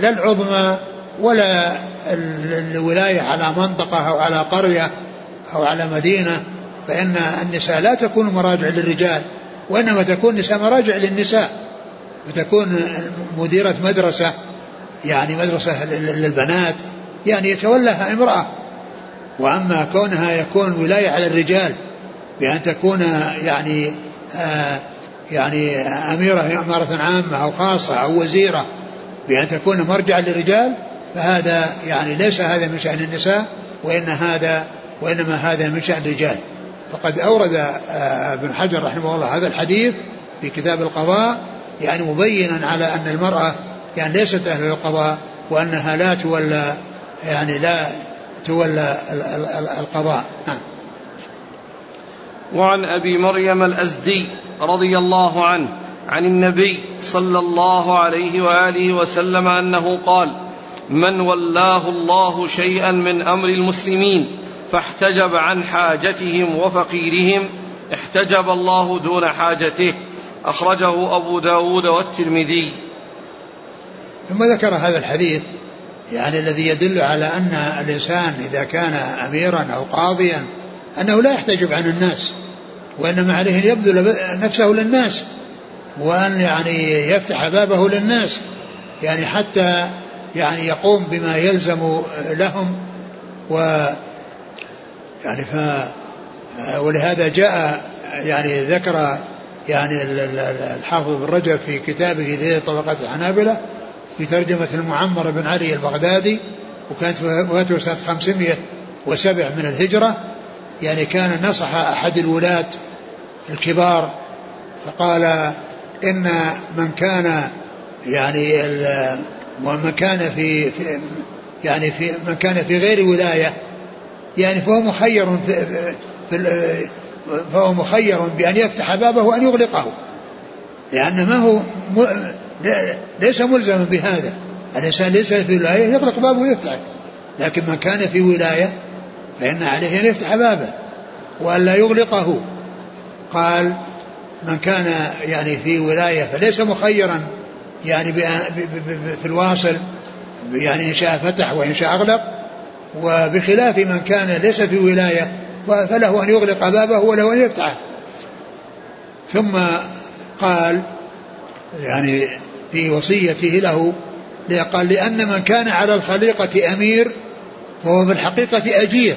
Speaker 2: لا العظمى ولا الولاية على منطقة أو على قرية أو على مدينة فإن النساء لا تكون مراجع للرجال وإنما تكون نساء مراجع للنساء. وتكون مديرة مدرسة يعني مدرسة للبنات يعني يتولاها امرأة. وأما كونها يكون ولاية على الرجال بأن تكون يعني آه يعني أميرة أمارة عامة أو خاصة أو وزيرة بأن تكون مرجعا للرجال فهذا يعني ليس هذا من شأن النساء وإن هذا وإنما هذا من شأن الرجال. فقد أورد آه، ابن حجر رحمه الله هذا الحديث في كتاب القضاء يعني مبينا على أن المرأة يعني ليست أهل القضاء وأنها لا تولى يعني لا تولى القضاء. نعم.
Speaker 1: وعن أبي مريم الأزدي رضي الله عنه عن النبي صلى الله عليه وآله وسلم أنه قال من ولاه الله شيئا من أمر المسلمين فاحتجب عن حاجتهم وفقيرهم احتجب الله دون حاجته أخرجه أبو داود والترمذي.
Speaker 2: ثم ذكر هذا الحديث يعني الذي يدل على أن الإنسان إذا كان أميرا أو قاضيا أنه لا يحتجب عن الناس. وإنما عليه أن يبذل نفسه للناس وأن يعني يفتح بابه للناس يعني حتى يعني يقوم بما يلزم لهم و يعني ف ولهذا جاء يعني ذكر يعني الحافظ بن رجب في كتابه ذي طبقات الحنابلة في ترجمة المعمر بن علي البغدادي وكانت وفاته سنة 507 من الهجرة. يعني كان نصح أحد الولاة الكبار فقال إن من كان يعني ومن كان في, في يعني في من كان في غير ولاية يعني فهو مخير في, في فهو مخير بأن يفتح بابه وأن يغلقه لأن ما هو ليس ملزما بهذا الإنسان ليس في ولاية يغلق بابه ويفتح لكن من كان في ولاية فإن عليه أن يفتح بابه وأن لا يغلقه. قال من كان يعني في ولاية فليس مخيرا يعني في الواصل يعني إن شاء فتح وإن شاء أغلق. وبخلاف من كان ليس في ولاية فله أن يغلق بابه وله أن يفتحه. ثم قال يعني في وصيته له قال لأن من كان على الخليقة أمير فهو في الحقيقة أجير.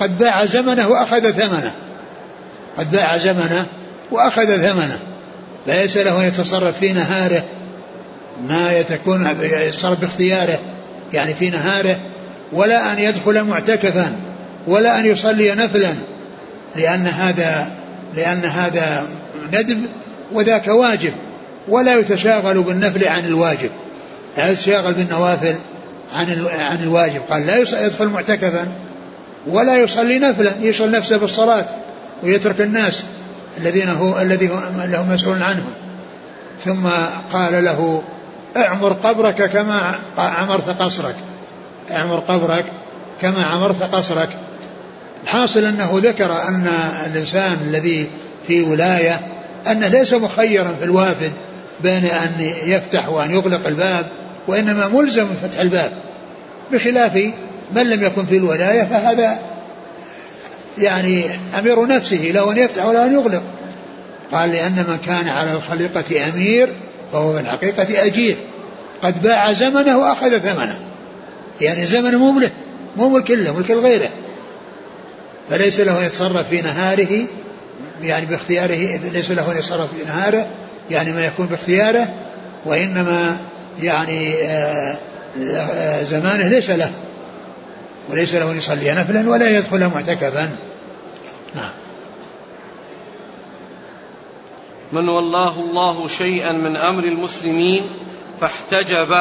Speaker 2: قد باع زمنه وأخذ ثمنه. قد باع زمنه وأخذ ثمنه. ليس له أن يتصرف في نهاره. ما يتكون يتصرف باختياره. يعني في نهاره. ولا أن يدخل معتكفا. ولا أن يصلي نفلا. لأن هذا لأن هذا ندب وذاك واجب. ولا يتشاغل بالنفل عن الواجب. لا يتشاغل بالنوافل. عن عن الواجب. قال لا يدخل معتكفا ولا يصلي نفلا يشغل نفسه بالصلاة ويترك الناس الذين هو الذي هو مسؤول عنهم. ثم قال له اعمر قبرك كما عمرت قصرك. اعمر قبرك كما عمرت قصرك. الحاصل أنه ذكر أن الإنسان الذي في ولاية انه ليس مخيرا في الوافد بين أن يفتح وأن يغلق الباب وإنما ملزم فتح الباب. بخلاف من لم يكن في الولاية فهذا يعني أمير نفسه له أن يفتح ولا أن يغلق. قال لأن من كان على الخليقة أمير فهو في الحقيقة أجير. قد باع زمنه وأخذ ثمنه. يعني زمن مو له مو ملك له ملك غيره. فليس له أن يتصرف في نهاره يعني باختياره ليس له أن يتصرف في نهاره يعني ما يكون باختياره وإنما يعني آه، زمانه ليس له وليس له أن يصلي نفلا ولا يدخل معتكفا. نعم.
Speaker 1: من والله الله شيئا من أمر المسلمين فاحتجب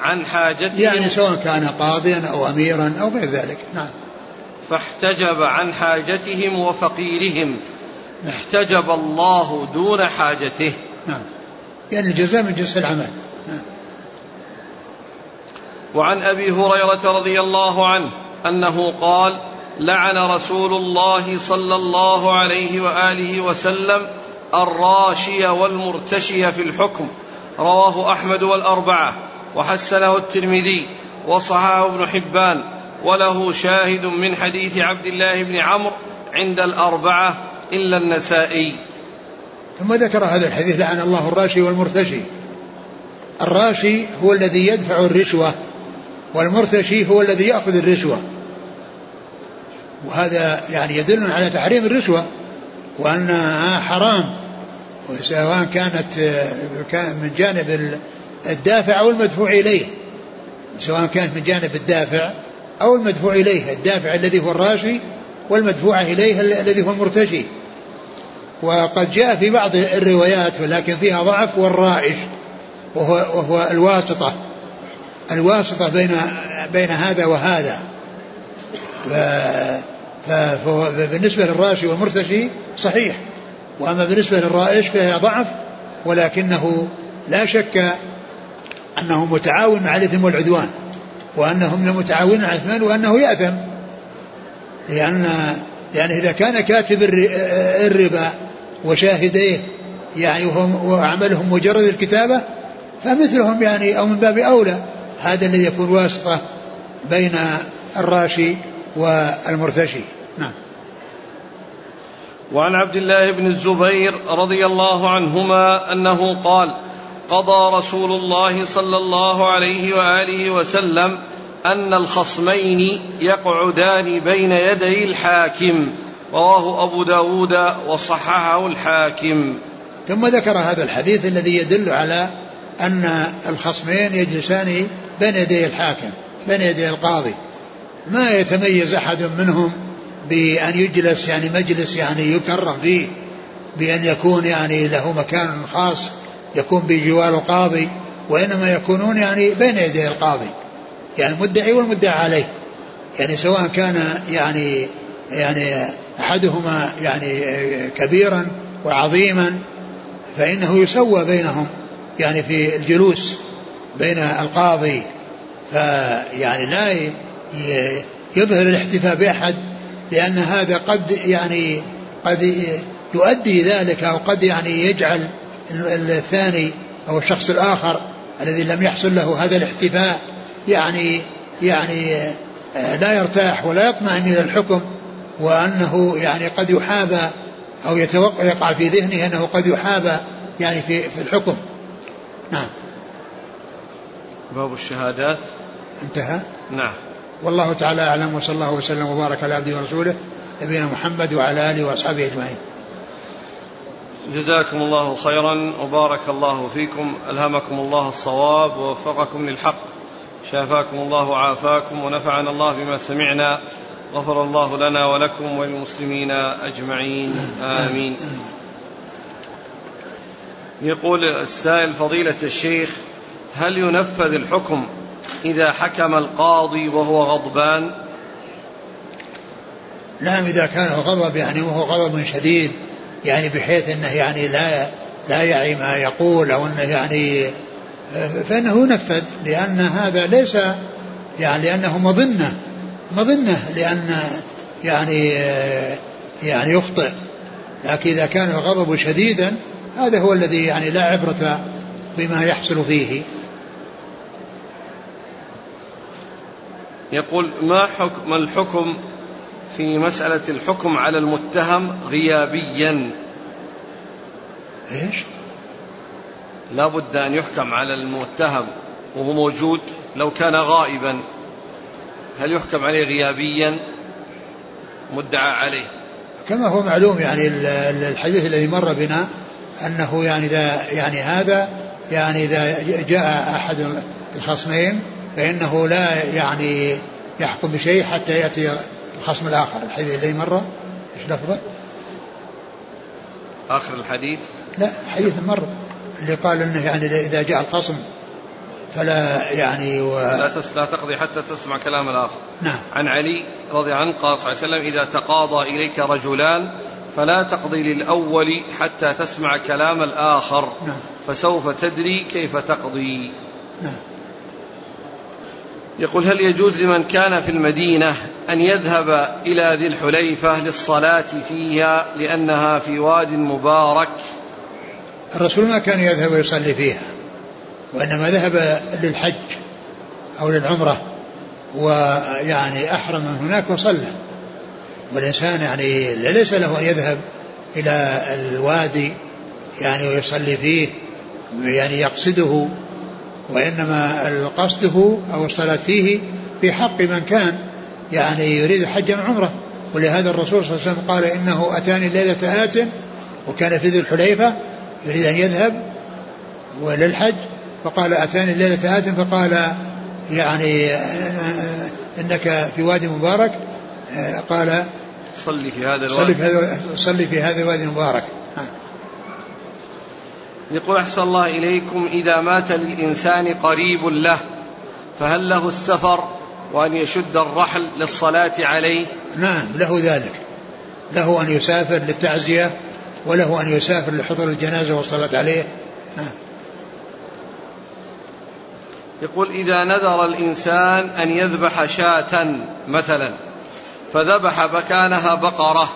Speaker 1: عن حاجته
Speaker 2: يعني سواء كان قاضيا أو أميرا أو غير ذلك. نعم.
Speaker 1: فاحتجب عن حاجتهم وفقيرهم. احتجب الله دون حاجته.
Speaker 2: نعم. يعني الجزاء من جنس العمل. نعم.
Speaker 1: وعن أبي هريرة رضي الله عنه أنه قال لعن رسول الله صلى الله عليه وآله وسلم الراشي والمرتشي في الحكم. رواه أحمد والأربعة وحسنه الترمذي وصححه ابن حبان وله شاهد من حديث عبد الله بن عمرو عند الأربعة إلا النسائي.
Speaker 2: ثم ذكر هذا الحديث لعن الله الراشي والمرتشي. الراشي هو الذي يدفع الرشوة والمرتشي هو الذي يأخذ الرشوة. وهذا يعني يدل على تحريم الرشوة وأنها حرام. سواء كانت من جانب الدافع أو المدفوع إليه. سواء كانت من جانب الدافع أو المدفوع إليه الدافع الذي هو الراشي والمدفوع إليه الذي هو المرتشي. وقد جاء في بعض الروايات ولكن فيها ضعف والرائش وهو, وهو الواسطة. الواسطة بين بين هذا وهذا. فبالنسبة للراشي والمرتشي صحيح. وأما بالنسبة للرائش فهي ضعف ولكنه لا شك أنه متعاون مع الإثم والعدوان وأنهم لمتعاونون على الإثمان وأنه يأثم. لأن يعني إذا كان كاتب الربا وشاهديه يعني وعملهم مجرد الكتابة فمثلهم يعني أو من باب أولى. هذا الذي يكون واسطة بين الراشي والمرتشي. نعم.
Speaker 1: وعن عبد الله بن الزبير رضي الله عنهما أنه قال قضى رسول الله صلى الله عليه وآله وسلم أن الخصمين يقعدان بين يدي الحاكم. رواه أبو داود وصححه الحاكم.
Speaker 2: ثم ذكر هذا الحديث الذي يدل على أن الخصمين يجلسان بين يدي الحاكم بين يدي القاضي. ما يتميز أحد منهم بأن يجلس يعني مجلس يعني يكرم فيه بأن يكون يعني له مكان خاص يكون بجوار القاضي وإنما يكونون يعني بين يدي القاضي. يعني المدعي والمدعى عليه. يعني سواء كان يعني يعني أحدهما يعني كبيرا وعظيما فإنه يسوى بينهم. يعني في الجلوس بين القاضي فيعني لا يظهر الاحتفاء بأحد لأن هذا قد يعني قد يؤدي ذلك أو قد يعني يجعل الثاني أو الشخص الآخر الذي لم يحصل له هذا الاحتفاء يعني يعني لا يرتاح ولا يطمئن إلى الحكم وأنه يعني قد يحابى أو يقع في ذهنه أنه قد يحابى يعني في في الحكم. نعم.
Speaker 1: باب الشهادات.
Speaker 2: انتهى؟
Speaker 1: نعم.
Speaker 2: والله تعالى أعلم وصلى الله وسلم وبارك على عبده ورسوله نبينا محمد وعلى آله وأصحابه أجمعين.
Speaker 1: جزاكم الله خيرا وبارك الله فيكم. ألهمكم الله الصواب ووفقكم للحق. شافاكم الله وعافاكم ونفعنا الله بما سمعنا. غفر الله لنا ولكم وللمسلمين أجمعين. آمين. يقول السائل فضيلة الشيخ هل ينفذ الحكم إذا حكم القاضي وهو غضبان؟
Speaker 2: نعم إذا كان الغضب يعني وهو غضب شديد يعني بحيث أنه يعني لا لا يعي ما يقول أو أنه يعني فإنه ينفذ لأن هذا ليس يعني لأنه مظنة مظنة لأن يعني يعني يخطئ. لكن إذا كان الغضب شديدا هذا هو الذي يعني لا عبرة بما يحصل فيه.
Speaker 1: يقول ما حكم الحكم في مسألة الحكم على المتهم غيابيا؟
Speaker 2: إيش؟
Speaker 1: لا بد أن يحكم على المتهم وهو موجود لو كان غائبا. هل يحكم عليه غيابيا؟ مدعى عليه.
Speaker 2: كما هو معلوم يعني الحديث الذي مر بنا أنه يعني إذا يعني هذا يعني إذا جاء أحد الخصمين فإنه لا يعني يحكم بشيء حتى يأتي الخصم الآخر الحديث الذي مر إيش لفظه؟
Speaker 1: آخر الحديث؟
Speaker 2: لا حديث مر اللي قال إنه يعني إذا جاء الخصم فلا يعني و...
Speaker 1: لا, لا تقضي حتى تسمع كلام الآخر
Speaker 2: نعم
Speaker 1: عن علي رضي عنه قال صلى الله عليه وسلم إذا تقاضى إليك رجلان فلا تقضي للأول حتى تسمع كلام الآخر.
Speaker 2: نعم.
Speaker 1: فسوف تدري كيف تقضي.
Speaker 2: نعم.
Speaker 1: يقول هل يجوز لمن كان في المدينة أن يذهب إلى ذي الحليفة للصلاة فيها لأنها في واد مبارك؟
Speaker 2: الرسول ما كان يذهب ويصلي فيها وإنما ذهب للحج أو للعمرة ويعني أحرم من هناك وصلى. والإنسان يعني ليس له أن يذهب إلى الوادي يعني ويصلي فيه يعني يقصده وإنما قصده أو الصلاة فيه في حق من كان يعني يريد حجا عمرة. ولهذا الرسول صلى الله عليه وسلم قال إنه أتاني ليلة آت وكان في ذي الحليفة يريد أن يذهب وللحج فقال أتاني الليلة آت فقال يعني إنك في وادي مبارك قال
Speaker 1: صلي في هذا
Speaker 2: الوادي. صلي في هذا, صلي في هذا الوادي المبارك.
Speaker 1: يقول أحسن الله إليكم إذا مات للإنسان قريب له فهل له السفر وأن يشد الرحل للصلاة عليه؟
Speaker 2: نعم له ذلك. له أن يسافر للتعزية وله أن يسافر لحضور الجنازة والصلاة عليه. نعم
Speaker 1: يقول إذا نذر الإنسان أن يذبح شاة مثلا. فذبح مكانها بقرة.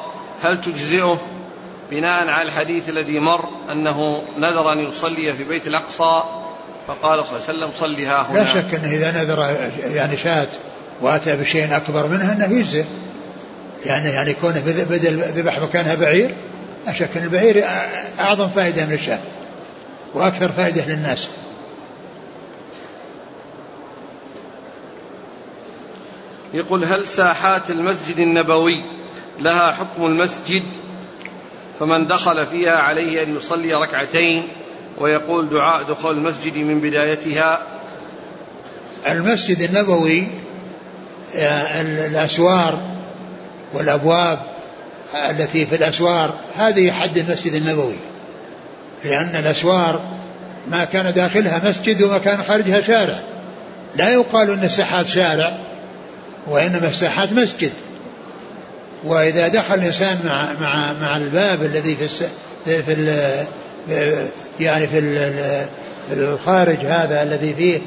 Speaker 1: هل تجزئه؟ بناء على الحديث الذي مر أنه نذر أن يصلي في بيت الأقصى فقال صلى الله عليه وسلم صلها هنا.
Speaker 2: لا شك أنه إذا نذر يعني شاة وأتى بشيء أكبر منها أنه يجزئ. يعني يعني كونه بدل ذبح مكانها بعير لا شك أن البعير أعظم فائدة من الشاة وأكثر فائدة للناس.
Speaker 1: يقول هل ساحات المسجد النبوي لها حكم المسجد؟ فمن دخل فيها عليه أن يصلي ركعتين ويقول دعاء دخول المسجد من بدايتها.
Speaker 2: المسجد النبوي آه، الأسوار والأبواب التي في الأسوار هذه حد المسجد النبوي. لأن الأسوار ما كان داخلها مسجد وما كان خارجها شارع. لا يقال أن الساحات شارع. وإنما الساحات مسجد. وإذا دخل الإنسان مع مع مع الباب الذي في الس في ال يعني في الخارج هذا الذي فيه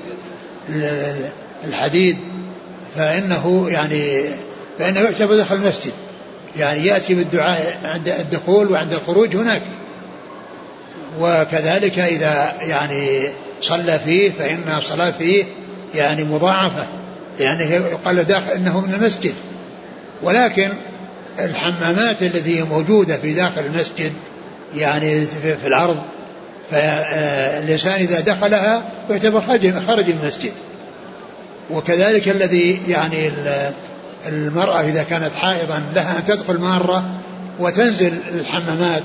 Speaker 2: الحديد فإنه يعني فإنه يعتبر دخل المسجد. يعني يأتي بالدعاء عند الدخول وعند الخروج هناك. وكذلك إذا يعني صلى فيه فإن الصلاة فيه يعني مضاعفة. يعني يقال داخل إنه من المسجد. ولكن الحمامات التي هي موجودة في داخل المسجد يعني في الأرض فالإنسان إذا دخلها يعتبر خرج خرج المسجد. وكذلك الذي يعني المرأة إذا كانت حائضا لها أن تدخل مارة وتنزل الحمامات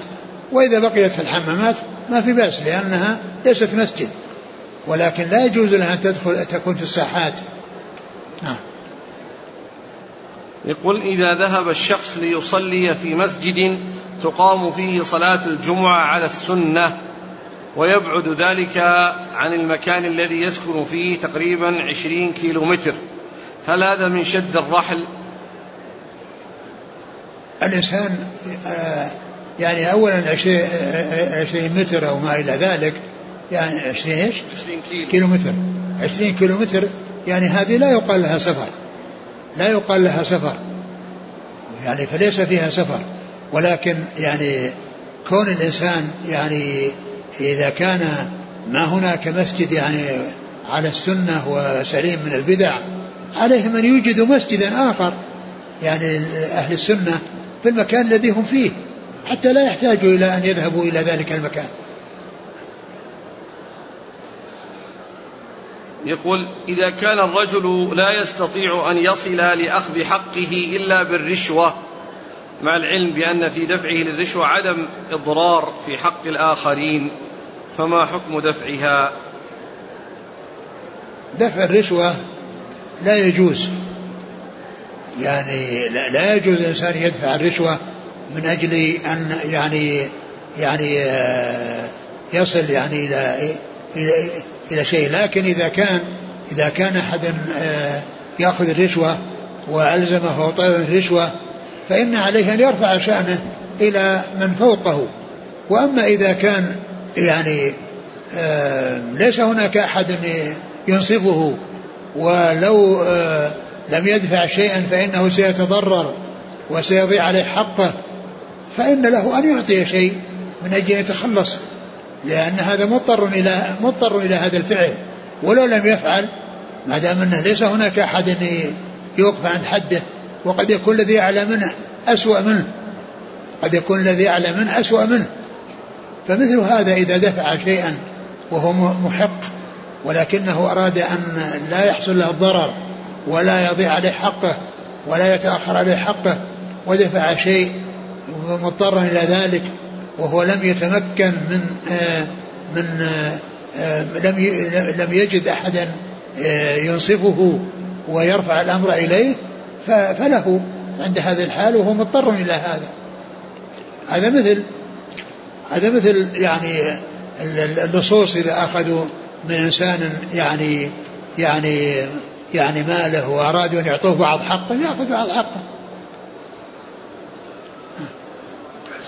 Speaker 2: وإذا بقيت في الحمامات ما في بأس لأنها ليست مسجد. ولكن لا يجوز لها أن تدخل تكون في الساحات. نعم
Speaker 1: يقول إذا ذهب الشخص ليصلي في مسجد تقام فيه صلاة الجمعة على السنة ويبعد ذلك عن المكان الذي يسكن فيه تقريبا عشرين كيلو متر هل هذا من شد الرحل؟
Speaker 2: الإنسان آه، يعني أولا عشرين متر أو ما إلى ذلك يعني عشرين إيش؟
Speaker 1: عشرين كيلو,
Speaker 2: كيلو متر عشرين كيلو متر يعني هذه لا يقال لها سفر. لا يقال لها سفر. يعني فليس فيها سفر. ولكن يعني كون الإنسان يعني إذا كان ما هناك مسجد يعني على السنة وسليم من البدع عليهم أن يوجدوا مسجدا آخر يعني أهل السنة في المكان الذي هم فيه حتى لا يحتاجوا إلى أن يذهبوا إلى ذلك المكان.
Speaker 1: يقول إذا كان الرجل لا يستطيع أن يصل لأخذ حقه إلا بالرشوة مع العلم بأن في دفعه للرشوة عدم إضرار في حق الآخرين فما حكم دفعها؟
Speaker 2: دفع الرشوة لا يجوز. يعني لا يجوز الإنسان يدفع الرشوة من أجل أن يعني يعني آه، يصل يعني إلى إلى شيء. لكن إذا كان إذا كان أحد آه، يأخذ الرشوة وألزمه وطلب الرشوة فإن عليه أن يرفع شأنه إلى من فوقه. وأما إذا كان يعني آه، ليس هناك أحد ينصفه ولو آه، لم يدفع شيئا فإنه سيتضرر وسيضيع عليه حقه فإن له أن يعطي شيء من أجل يتخلص. لأن هذا مضطر إلى مضطر إلى هذا الفعل. ولو لم يفعل ما دام أنه ليس هناك أحد يوقف عند حده وقد يكون الذي أعلى منه أسوأ منه. قد يكون الذي أعلى منه أسوأ منه. فمثل هذا إذا دفع شيئا وهو محق ولكنه أراد أن لا يحصل له الضرر ولا يضيع عليه حقه ولا يتأخر عليه حقه ودفع شيء مضطرا إلى ذلك وهو لم يتمكن من آه من آه لم لم يجد أحدا آه ينصفه ويرفع الأمر إليه فله عند هذه الحال وهو مضطر إلى هذا. هذا مثل هذا مثل يعني اللصوص إذا أخذوا من إنسان يعني يعني يعني ماله وأرادوا أن يعطوه بعض حقه يأخذ بعض حقه.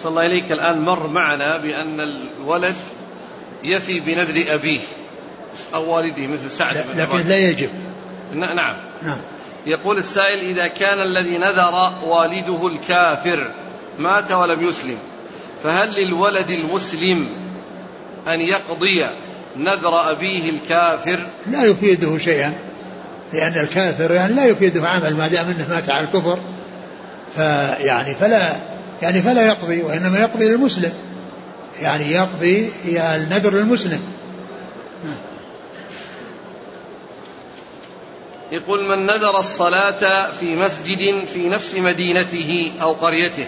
Speaker 1: صلى الله إليك الآن مر معنا بأن الولد يفي بنذر أبيه أو والده مثل سعد
Speaker 2: بن لكن لا يجب.
Speaker 1: نعم. نعم. يقول السائل إذا كان الذي نذر والده الكافر مات ولم يسلم فهل للولد المسلم أن يقضي نذر أبيه الكافر؟
Speaker 2: لا يفيده شيئا لأن الكافر يعني لا يفيده عمل ما دام أنه مات على الكفر فيعني فلا يعني فلا يقضي وإنما يقضي للمسلم. يعني يقضي النذر للمسلم
Speaker 1: يقول من نذر الصلاة في مسجد في نفس مدينته أو قريته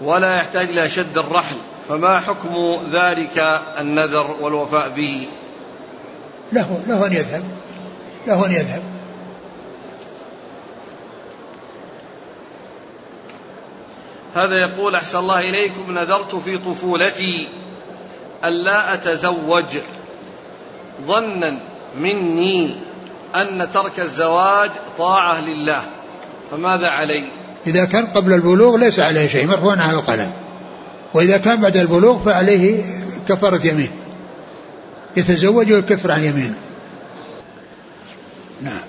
Speaker 1: ولا يحتاج إلى شد الرحل فما حكم ذلك النذر والوفاء به؟
Speaker 2: له له أن يذهب له أن يذهب.
Speaker 1: هذا يقول أحسن الله إليكم نذرت في طفولتي ألا أتزوج. ظنا مني أن ترك الزواج طاعة لله. فماذا علي؟
Speaker 2: إذا كان قبل البلوغ ليس عليه شيء مرفوع عن القلم. وإذا كان بعد البلوغ فعليه كفارة يمين. يتزوج ويكفر عن يمينه
Speaker 1: نعم.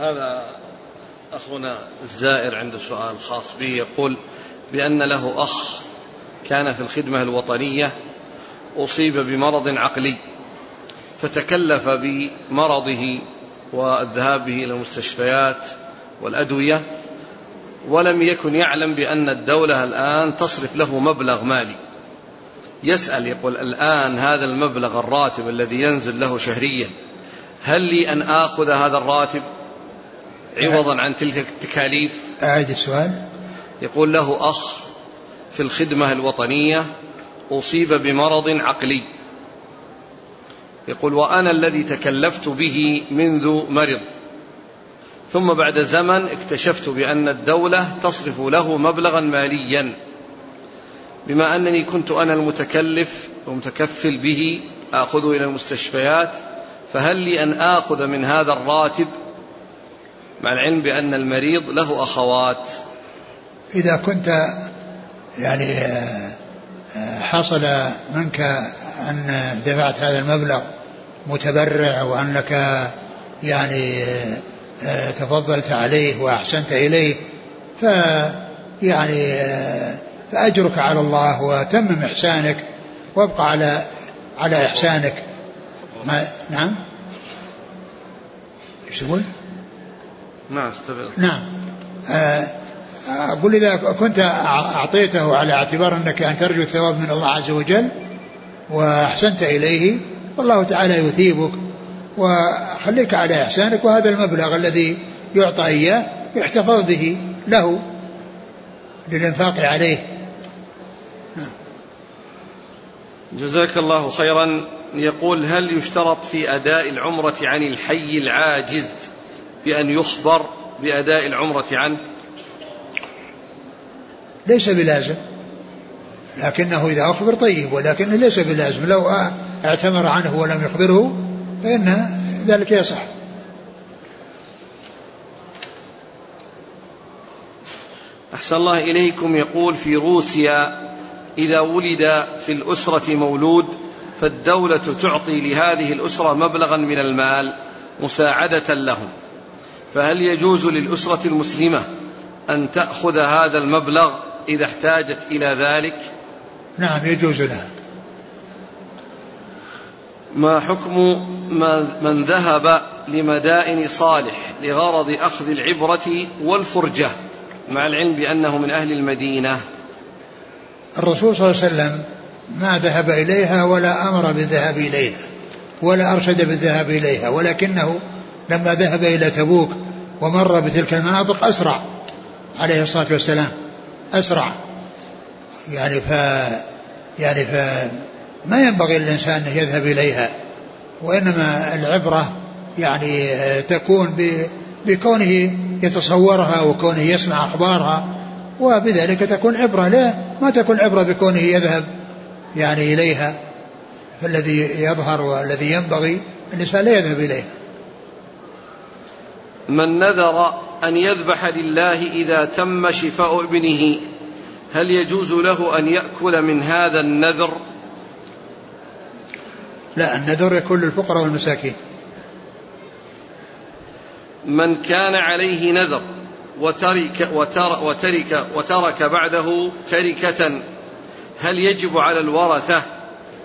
Speaker 1: هذا أخونا الزائر عنده سؤال خاص به يقول بأن له أخ كان في الخدمة الوطنية أصيب بمرض عقلي فتكلف بمرضه والذهاب به إلى المستشفيات والأدوية ولم يكن يعلم بأن الدولة الآن تصرف له مبلغ مالي. يسأل يقول الآن هذا المبلغ الراتب الذي ينزل له شهريا هل لي أن آخذ هذا الراتب؟ عوضا عن تلك التكاليف؟
Speaker 2: أعد السؤال.
Speaker 1: يقول له أخ في الخدمة الوطنية أصيب بمرض عقلي. يقول وأنا الذي تكلفت به منذ مرض. ثم بعد زمن اكتشفت بأن الدولة تصرف له مبلغا ماليا. بما أنني كنت أنا المتكلف ومتكفل به آخذه إلى المستشفيات فهل لي أن آخذ من هذا الراتب مع العلم بأن المريض له أخوات.
Speaker 2: إذا كنت يعني حصل منك أن دفعت هذا المبلغ متبرع وأنك يعني تفضلت عليه وأحسنت إليه ف يعني فأجرك على الله وتمم إحسانك وابقى على على إحسانك. ما نعم؟ إيش تقول؟
Speaker 1: نعم
Speaker 2: نعم. آه، أقول إذا كنت أعطيته على اعتبار أنك أن ترجو الثواب من الله عز وجل وأحسنت إليه والله تعالى يثيبك وخليك على إحسانك وهذا المبلغ الذي يعطى إياه يحتفظ به له للإنفاق عليه.
Speaker 1: جزاك الله خيرا. يقول هل يشترط في أداء العمرة عن الحي العاجز؟ بأن يخبر بأداء العمرة عنه.
Speaker 2: ليس بلازم. لكنه إذا أخبر طيب ولكنه ليس بلازم. لو اعتمر عنه ولم يخبره فإن ذلك يصح.
Speaker 1: أحسن الله إليكم. يقول في روسيا إذا ولد في الأسرة مولود فالدولة تعطي لهذه الأسرة مبلغا من المال مساعدة لهم. فهل يجوز للأسرة المسلمة أن تأخذ هذا المبلغ إذا احتاجت إلى ذلك؟
Speaker 2: نعم يجوز لها.
Speaker 1: ما حكم من ذهب لمدائن صالح لغرض أخذ العبرة والفرجة مع العلم بأنه من أهل المدينة؟
Speaker 2: الرسول صلى الله عليه وسلم ما ذهب إليها ولا أمر بالذهاب إليها ولا أرشد بالذهاب إليها ولكنه لما ذهب إلى تبوك ومر بتلك المناطق أسرع عليه الصلاة والسلام. أسرع. يعني ف يعني ف ما ينبغي للإنسان أن يذهب إليها وإنما العبرة يعني تكون بكونه يتصورها وكونه يسمع أخبارها وبذلك تكون عبرة. لا ما تكون عبرة بكونه يذهب يعني إليها. فالذي يظهر والذي ينبغي الإنسان لا يذهب إليها.
Speaker 1: من نذر أن يذبح لله إذا تم شفاء ابنه هل يجوز له أن يأكل من هذا النذر؟
Speaker 2: لا النذر يكون للفقراء والمساكين.
Speaker 1: من كان عليه نذر وترك, وتر وترك, وترك بعده تركة هل يجب على الورثة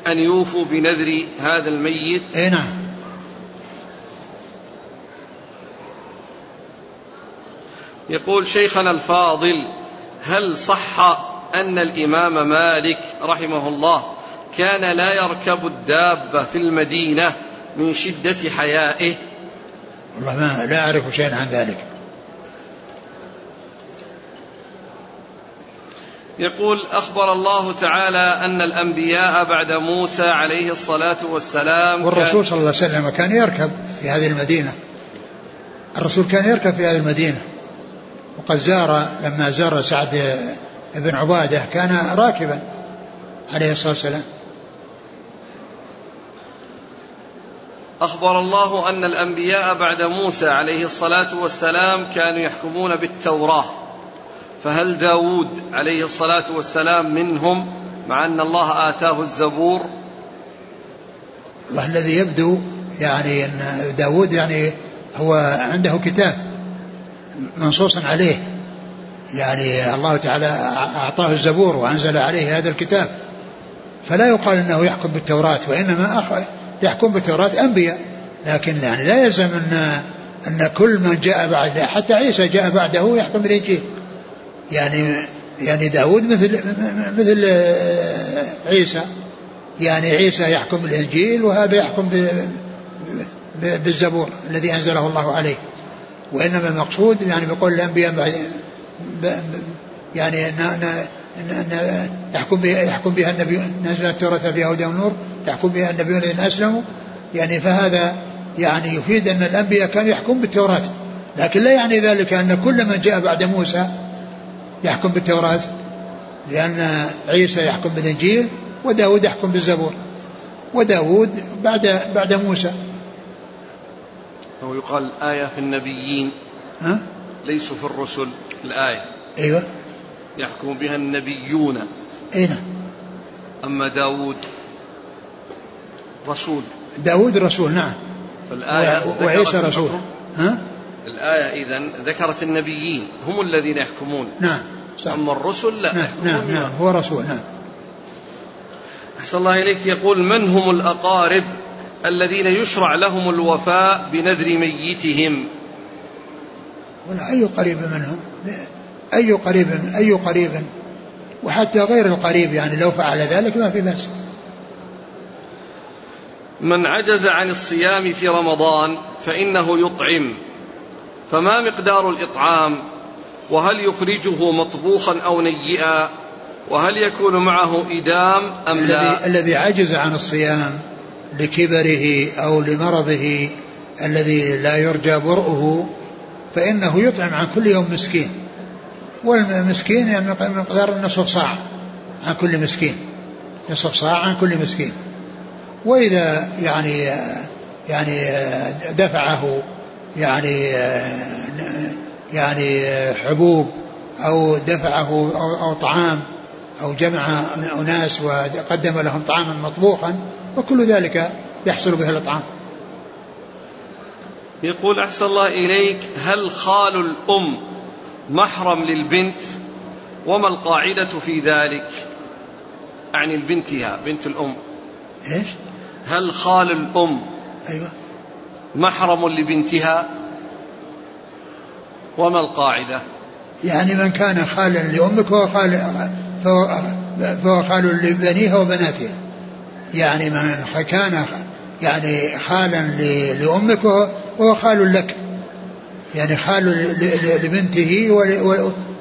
Speaker 1: أن يوفوا بنذر هذا الميت؟
Speaker 2: اي نعم.
Speaker 1: يقول شيخنا الفاضل هل صح أن الإمام مالك رحمه الله كان لا يركب الدابة في المدينة من شدة حيائه؟
Speaker 2: والله ما لا أعرف شيئا عن ذلك.
Speaker 1: يقول أخبر الله تعالى أن الأنبياء بعد موسى عليه الصلاة والسلام
Speaker 2: والرسول صلى الله عليه وسلم كان يركب في هذه المدينة. الرسول كان يركب في هذه المدينة. وقد زار لما زار سعد بن عبادة كان راكبا عليه الصلاة والسلام.
Speaker 1: أخبر الله أن الأنبياء بعد موسى عليه الصلاة والسلام كانوا يحكمون بالتوراة. فهل داود عليه الصلاة والسلام منهم مع أن الله آتاه الزبور؟
Speaker 2: الله الذي يبدو يعني أن داود يعني هو عنده كتاب. منصوصا عليه. يعني الله تعالى أعطاه الزبور وأنزل عليه هذا الكتاب. فلا يقال أنه يحكم بالتوراة وإنما يحكم بالتوراة أنبياء. لكن يعني لا يلزم أن أن كل من جاء بعد حتى عيسى جاء بعده يحكم بالإنجيل. يعني يعني داود مثل مثل عيسى. يعني عيسى يحكم بالإنجيل وهذا يحكم بالزبور الذي أنزله الله عليه. وإنما المقصود يعني بقول الأنبياء يعني أن يحكم بها يحكم بها النبي نزل التوراة فيها هدى ونور يحكم بها النبيون الذين أسلموا. يعني فهذا يعني يفيد أن الأنبياء كانوا يحكم بالتوراة. لكن لا يعني ذلك أن كل من جاء بعد موسى يحكم بالتوراة لأن عيسى يحكم بالإنجيل وداود يحكم بالزبور وداود بعد بعد موسى.
Speaker 1: أو يقال الآية في النبيين.
Speaker 2: ها؟
Speaker 1: ليسوا في الرسل الآية.
Speaker 2: أيوة.
Speaker 1: يحكم بها النبيون.
Speaker 2: أي نعم
Speaker 1: أما داود رسول.
Speaker 2: داود رسول نعم.
Speaker 1: فالآية
Speaker 2: وعيسى رسول. ها؟
Speaker 1: الآية إذا ذكرت النبيين هم الذين يحكمون.
Speaker 2: نعم صح.
Speaker 1: أما الرسل لا.
Speaker 2: نعم نعم, نعم هو رسول نعم.
Speaker 1: أحسن الله إليك. يقول من هم الأقارب؟ الذين يشرع لهم الوفاء بنذر ميتهم.
Speaker 2: ولا أي قريب منهم؟ أي قريب أي قريب؟ وحتى غير القريب يعني لو فعل ذلك ما في بأس.
Speaker 1: من عجز عن الصيام في رمضان فإنه يطعم. فما مقدار الإطعام؟ وهل يخرجه مطبوخا أو نيئا؟ وهل يكون معه إدام أم
Speaker 2: الذي
Speaker 1: لا
Speaker 2: الذي عجز عن الصيام لكبره أو لمرضه الذي لا يرجى برؤه فإنه يطعم عن كل يوم مسكين. والمسكين يعني مقدار نصف صاع عن كل مسكين. نصف صاع عن كل مسكين. وإذا يعني يعني دفعه يعني يعني حبوب أو دفعه أو, طعام أو جمع أناس وقدم لهم طعاما مطبوخا وكل ذلك يحصل به الإطعام.
Speaker 1: يقول أحسن الله إليك هل خال الأم محرم للبنت؟ وما القاعدة في ذلك؟ أعني لبنتها بنت الأم.
Speaker 2: إيش؟
Speaker 1: هل خال الأم
Speaker 2: أيوة.
Speaker 1: محرم لبنتها؟ وما القاعدة؟
Speaker 2: يعني من كان خالا لأمك فهو خال فهو, فهو خال لبنيها وبناتها. يعني من كان يعني خالا لأمك وهو خال لك. يعني خال لبنته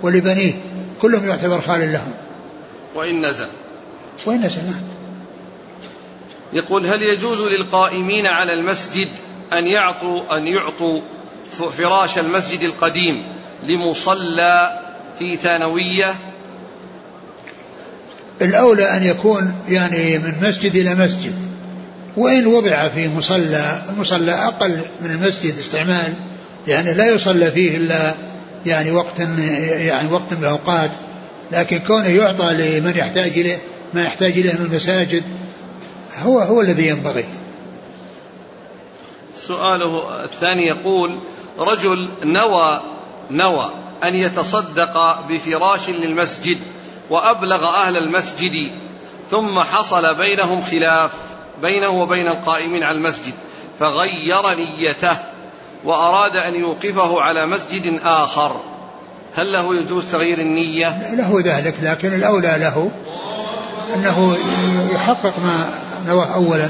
Speaker 2: ولبنيه. كلهم يعتبر خال لهم.
Speaker 1: وإن نزل.
Speaker 2: وإن نزل نعم.
Speaker 1: يقول هل يجوز للقائمين على المسجد أن يعطوا أن يعطوا فراش المسجد القديم لمصلى في ثانوية
Speaker 2: الأولى أن يكون يعني من مسجد إلى مسجد وإن وضع في مصلى المصلى أقل من المسجد استعمال يعني لا يصلى فيه إلا يعني وقت يعني وقت من الأوقات لكن كونه يعطى لمن يحتاج إليه ما يحتاج إليه من المساجد هو هو الذي ينبغي.
Speaker 1: سؤاله الثاني يقول رجل نوى نوى أن يتصدق بفراش للمسجد. وأبلغ أهل المسجد ثم حصل بينهم خلاف بينه وبين القائمين على المسجد فغير نيته وأراد أن يوقفه على مسجد آخر. هل له يجوز تغيير النية؟
Speaker 2: له ذلك لكن الأولى له أنه يحقق ما نواه أولا.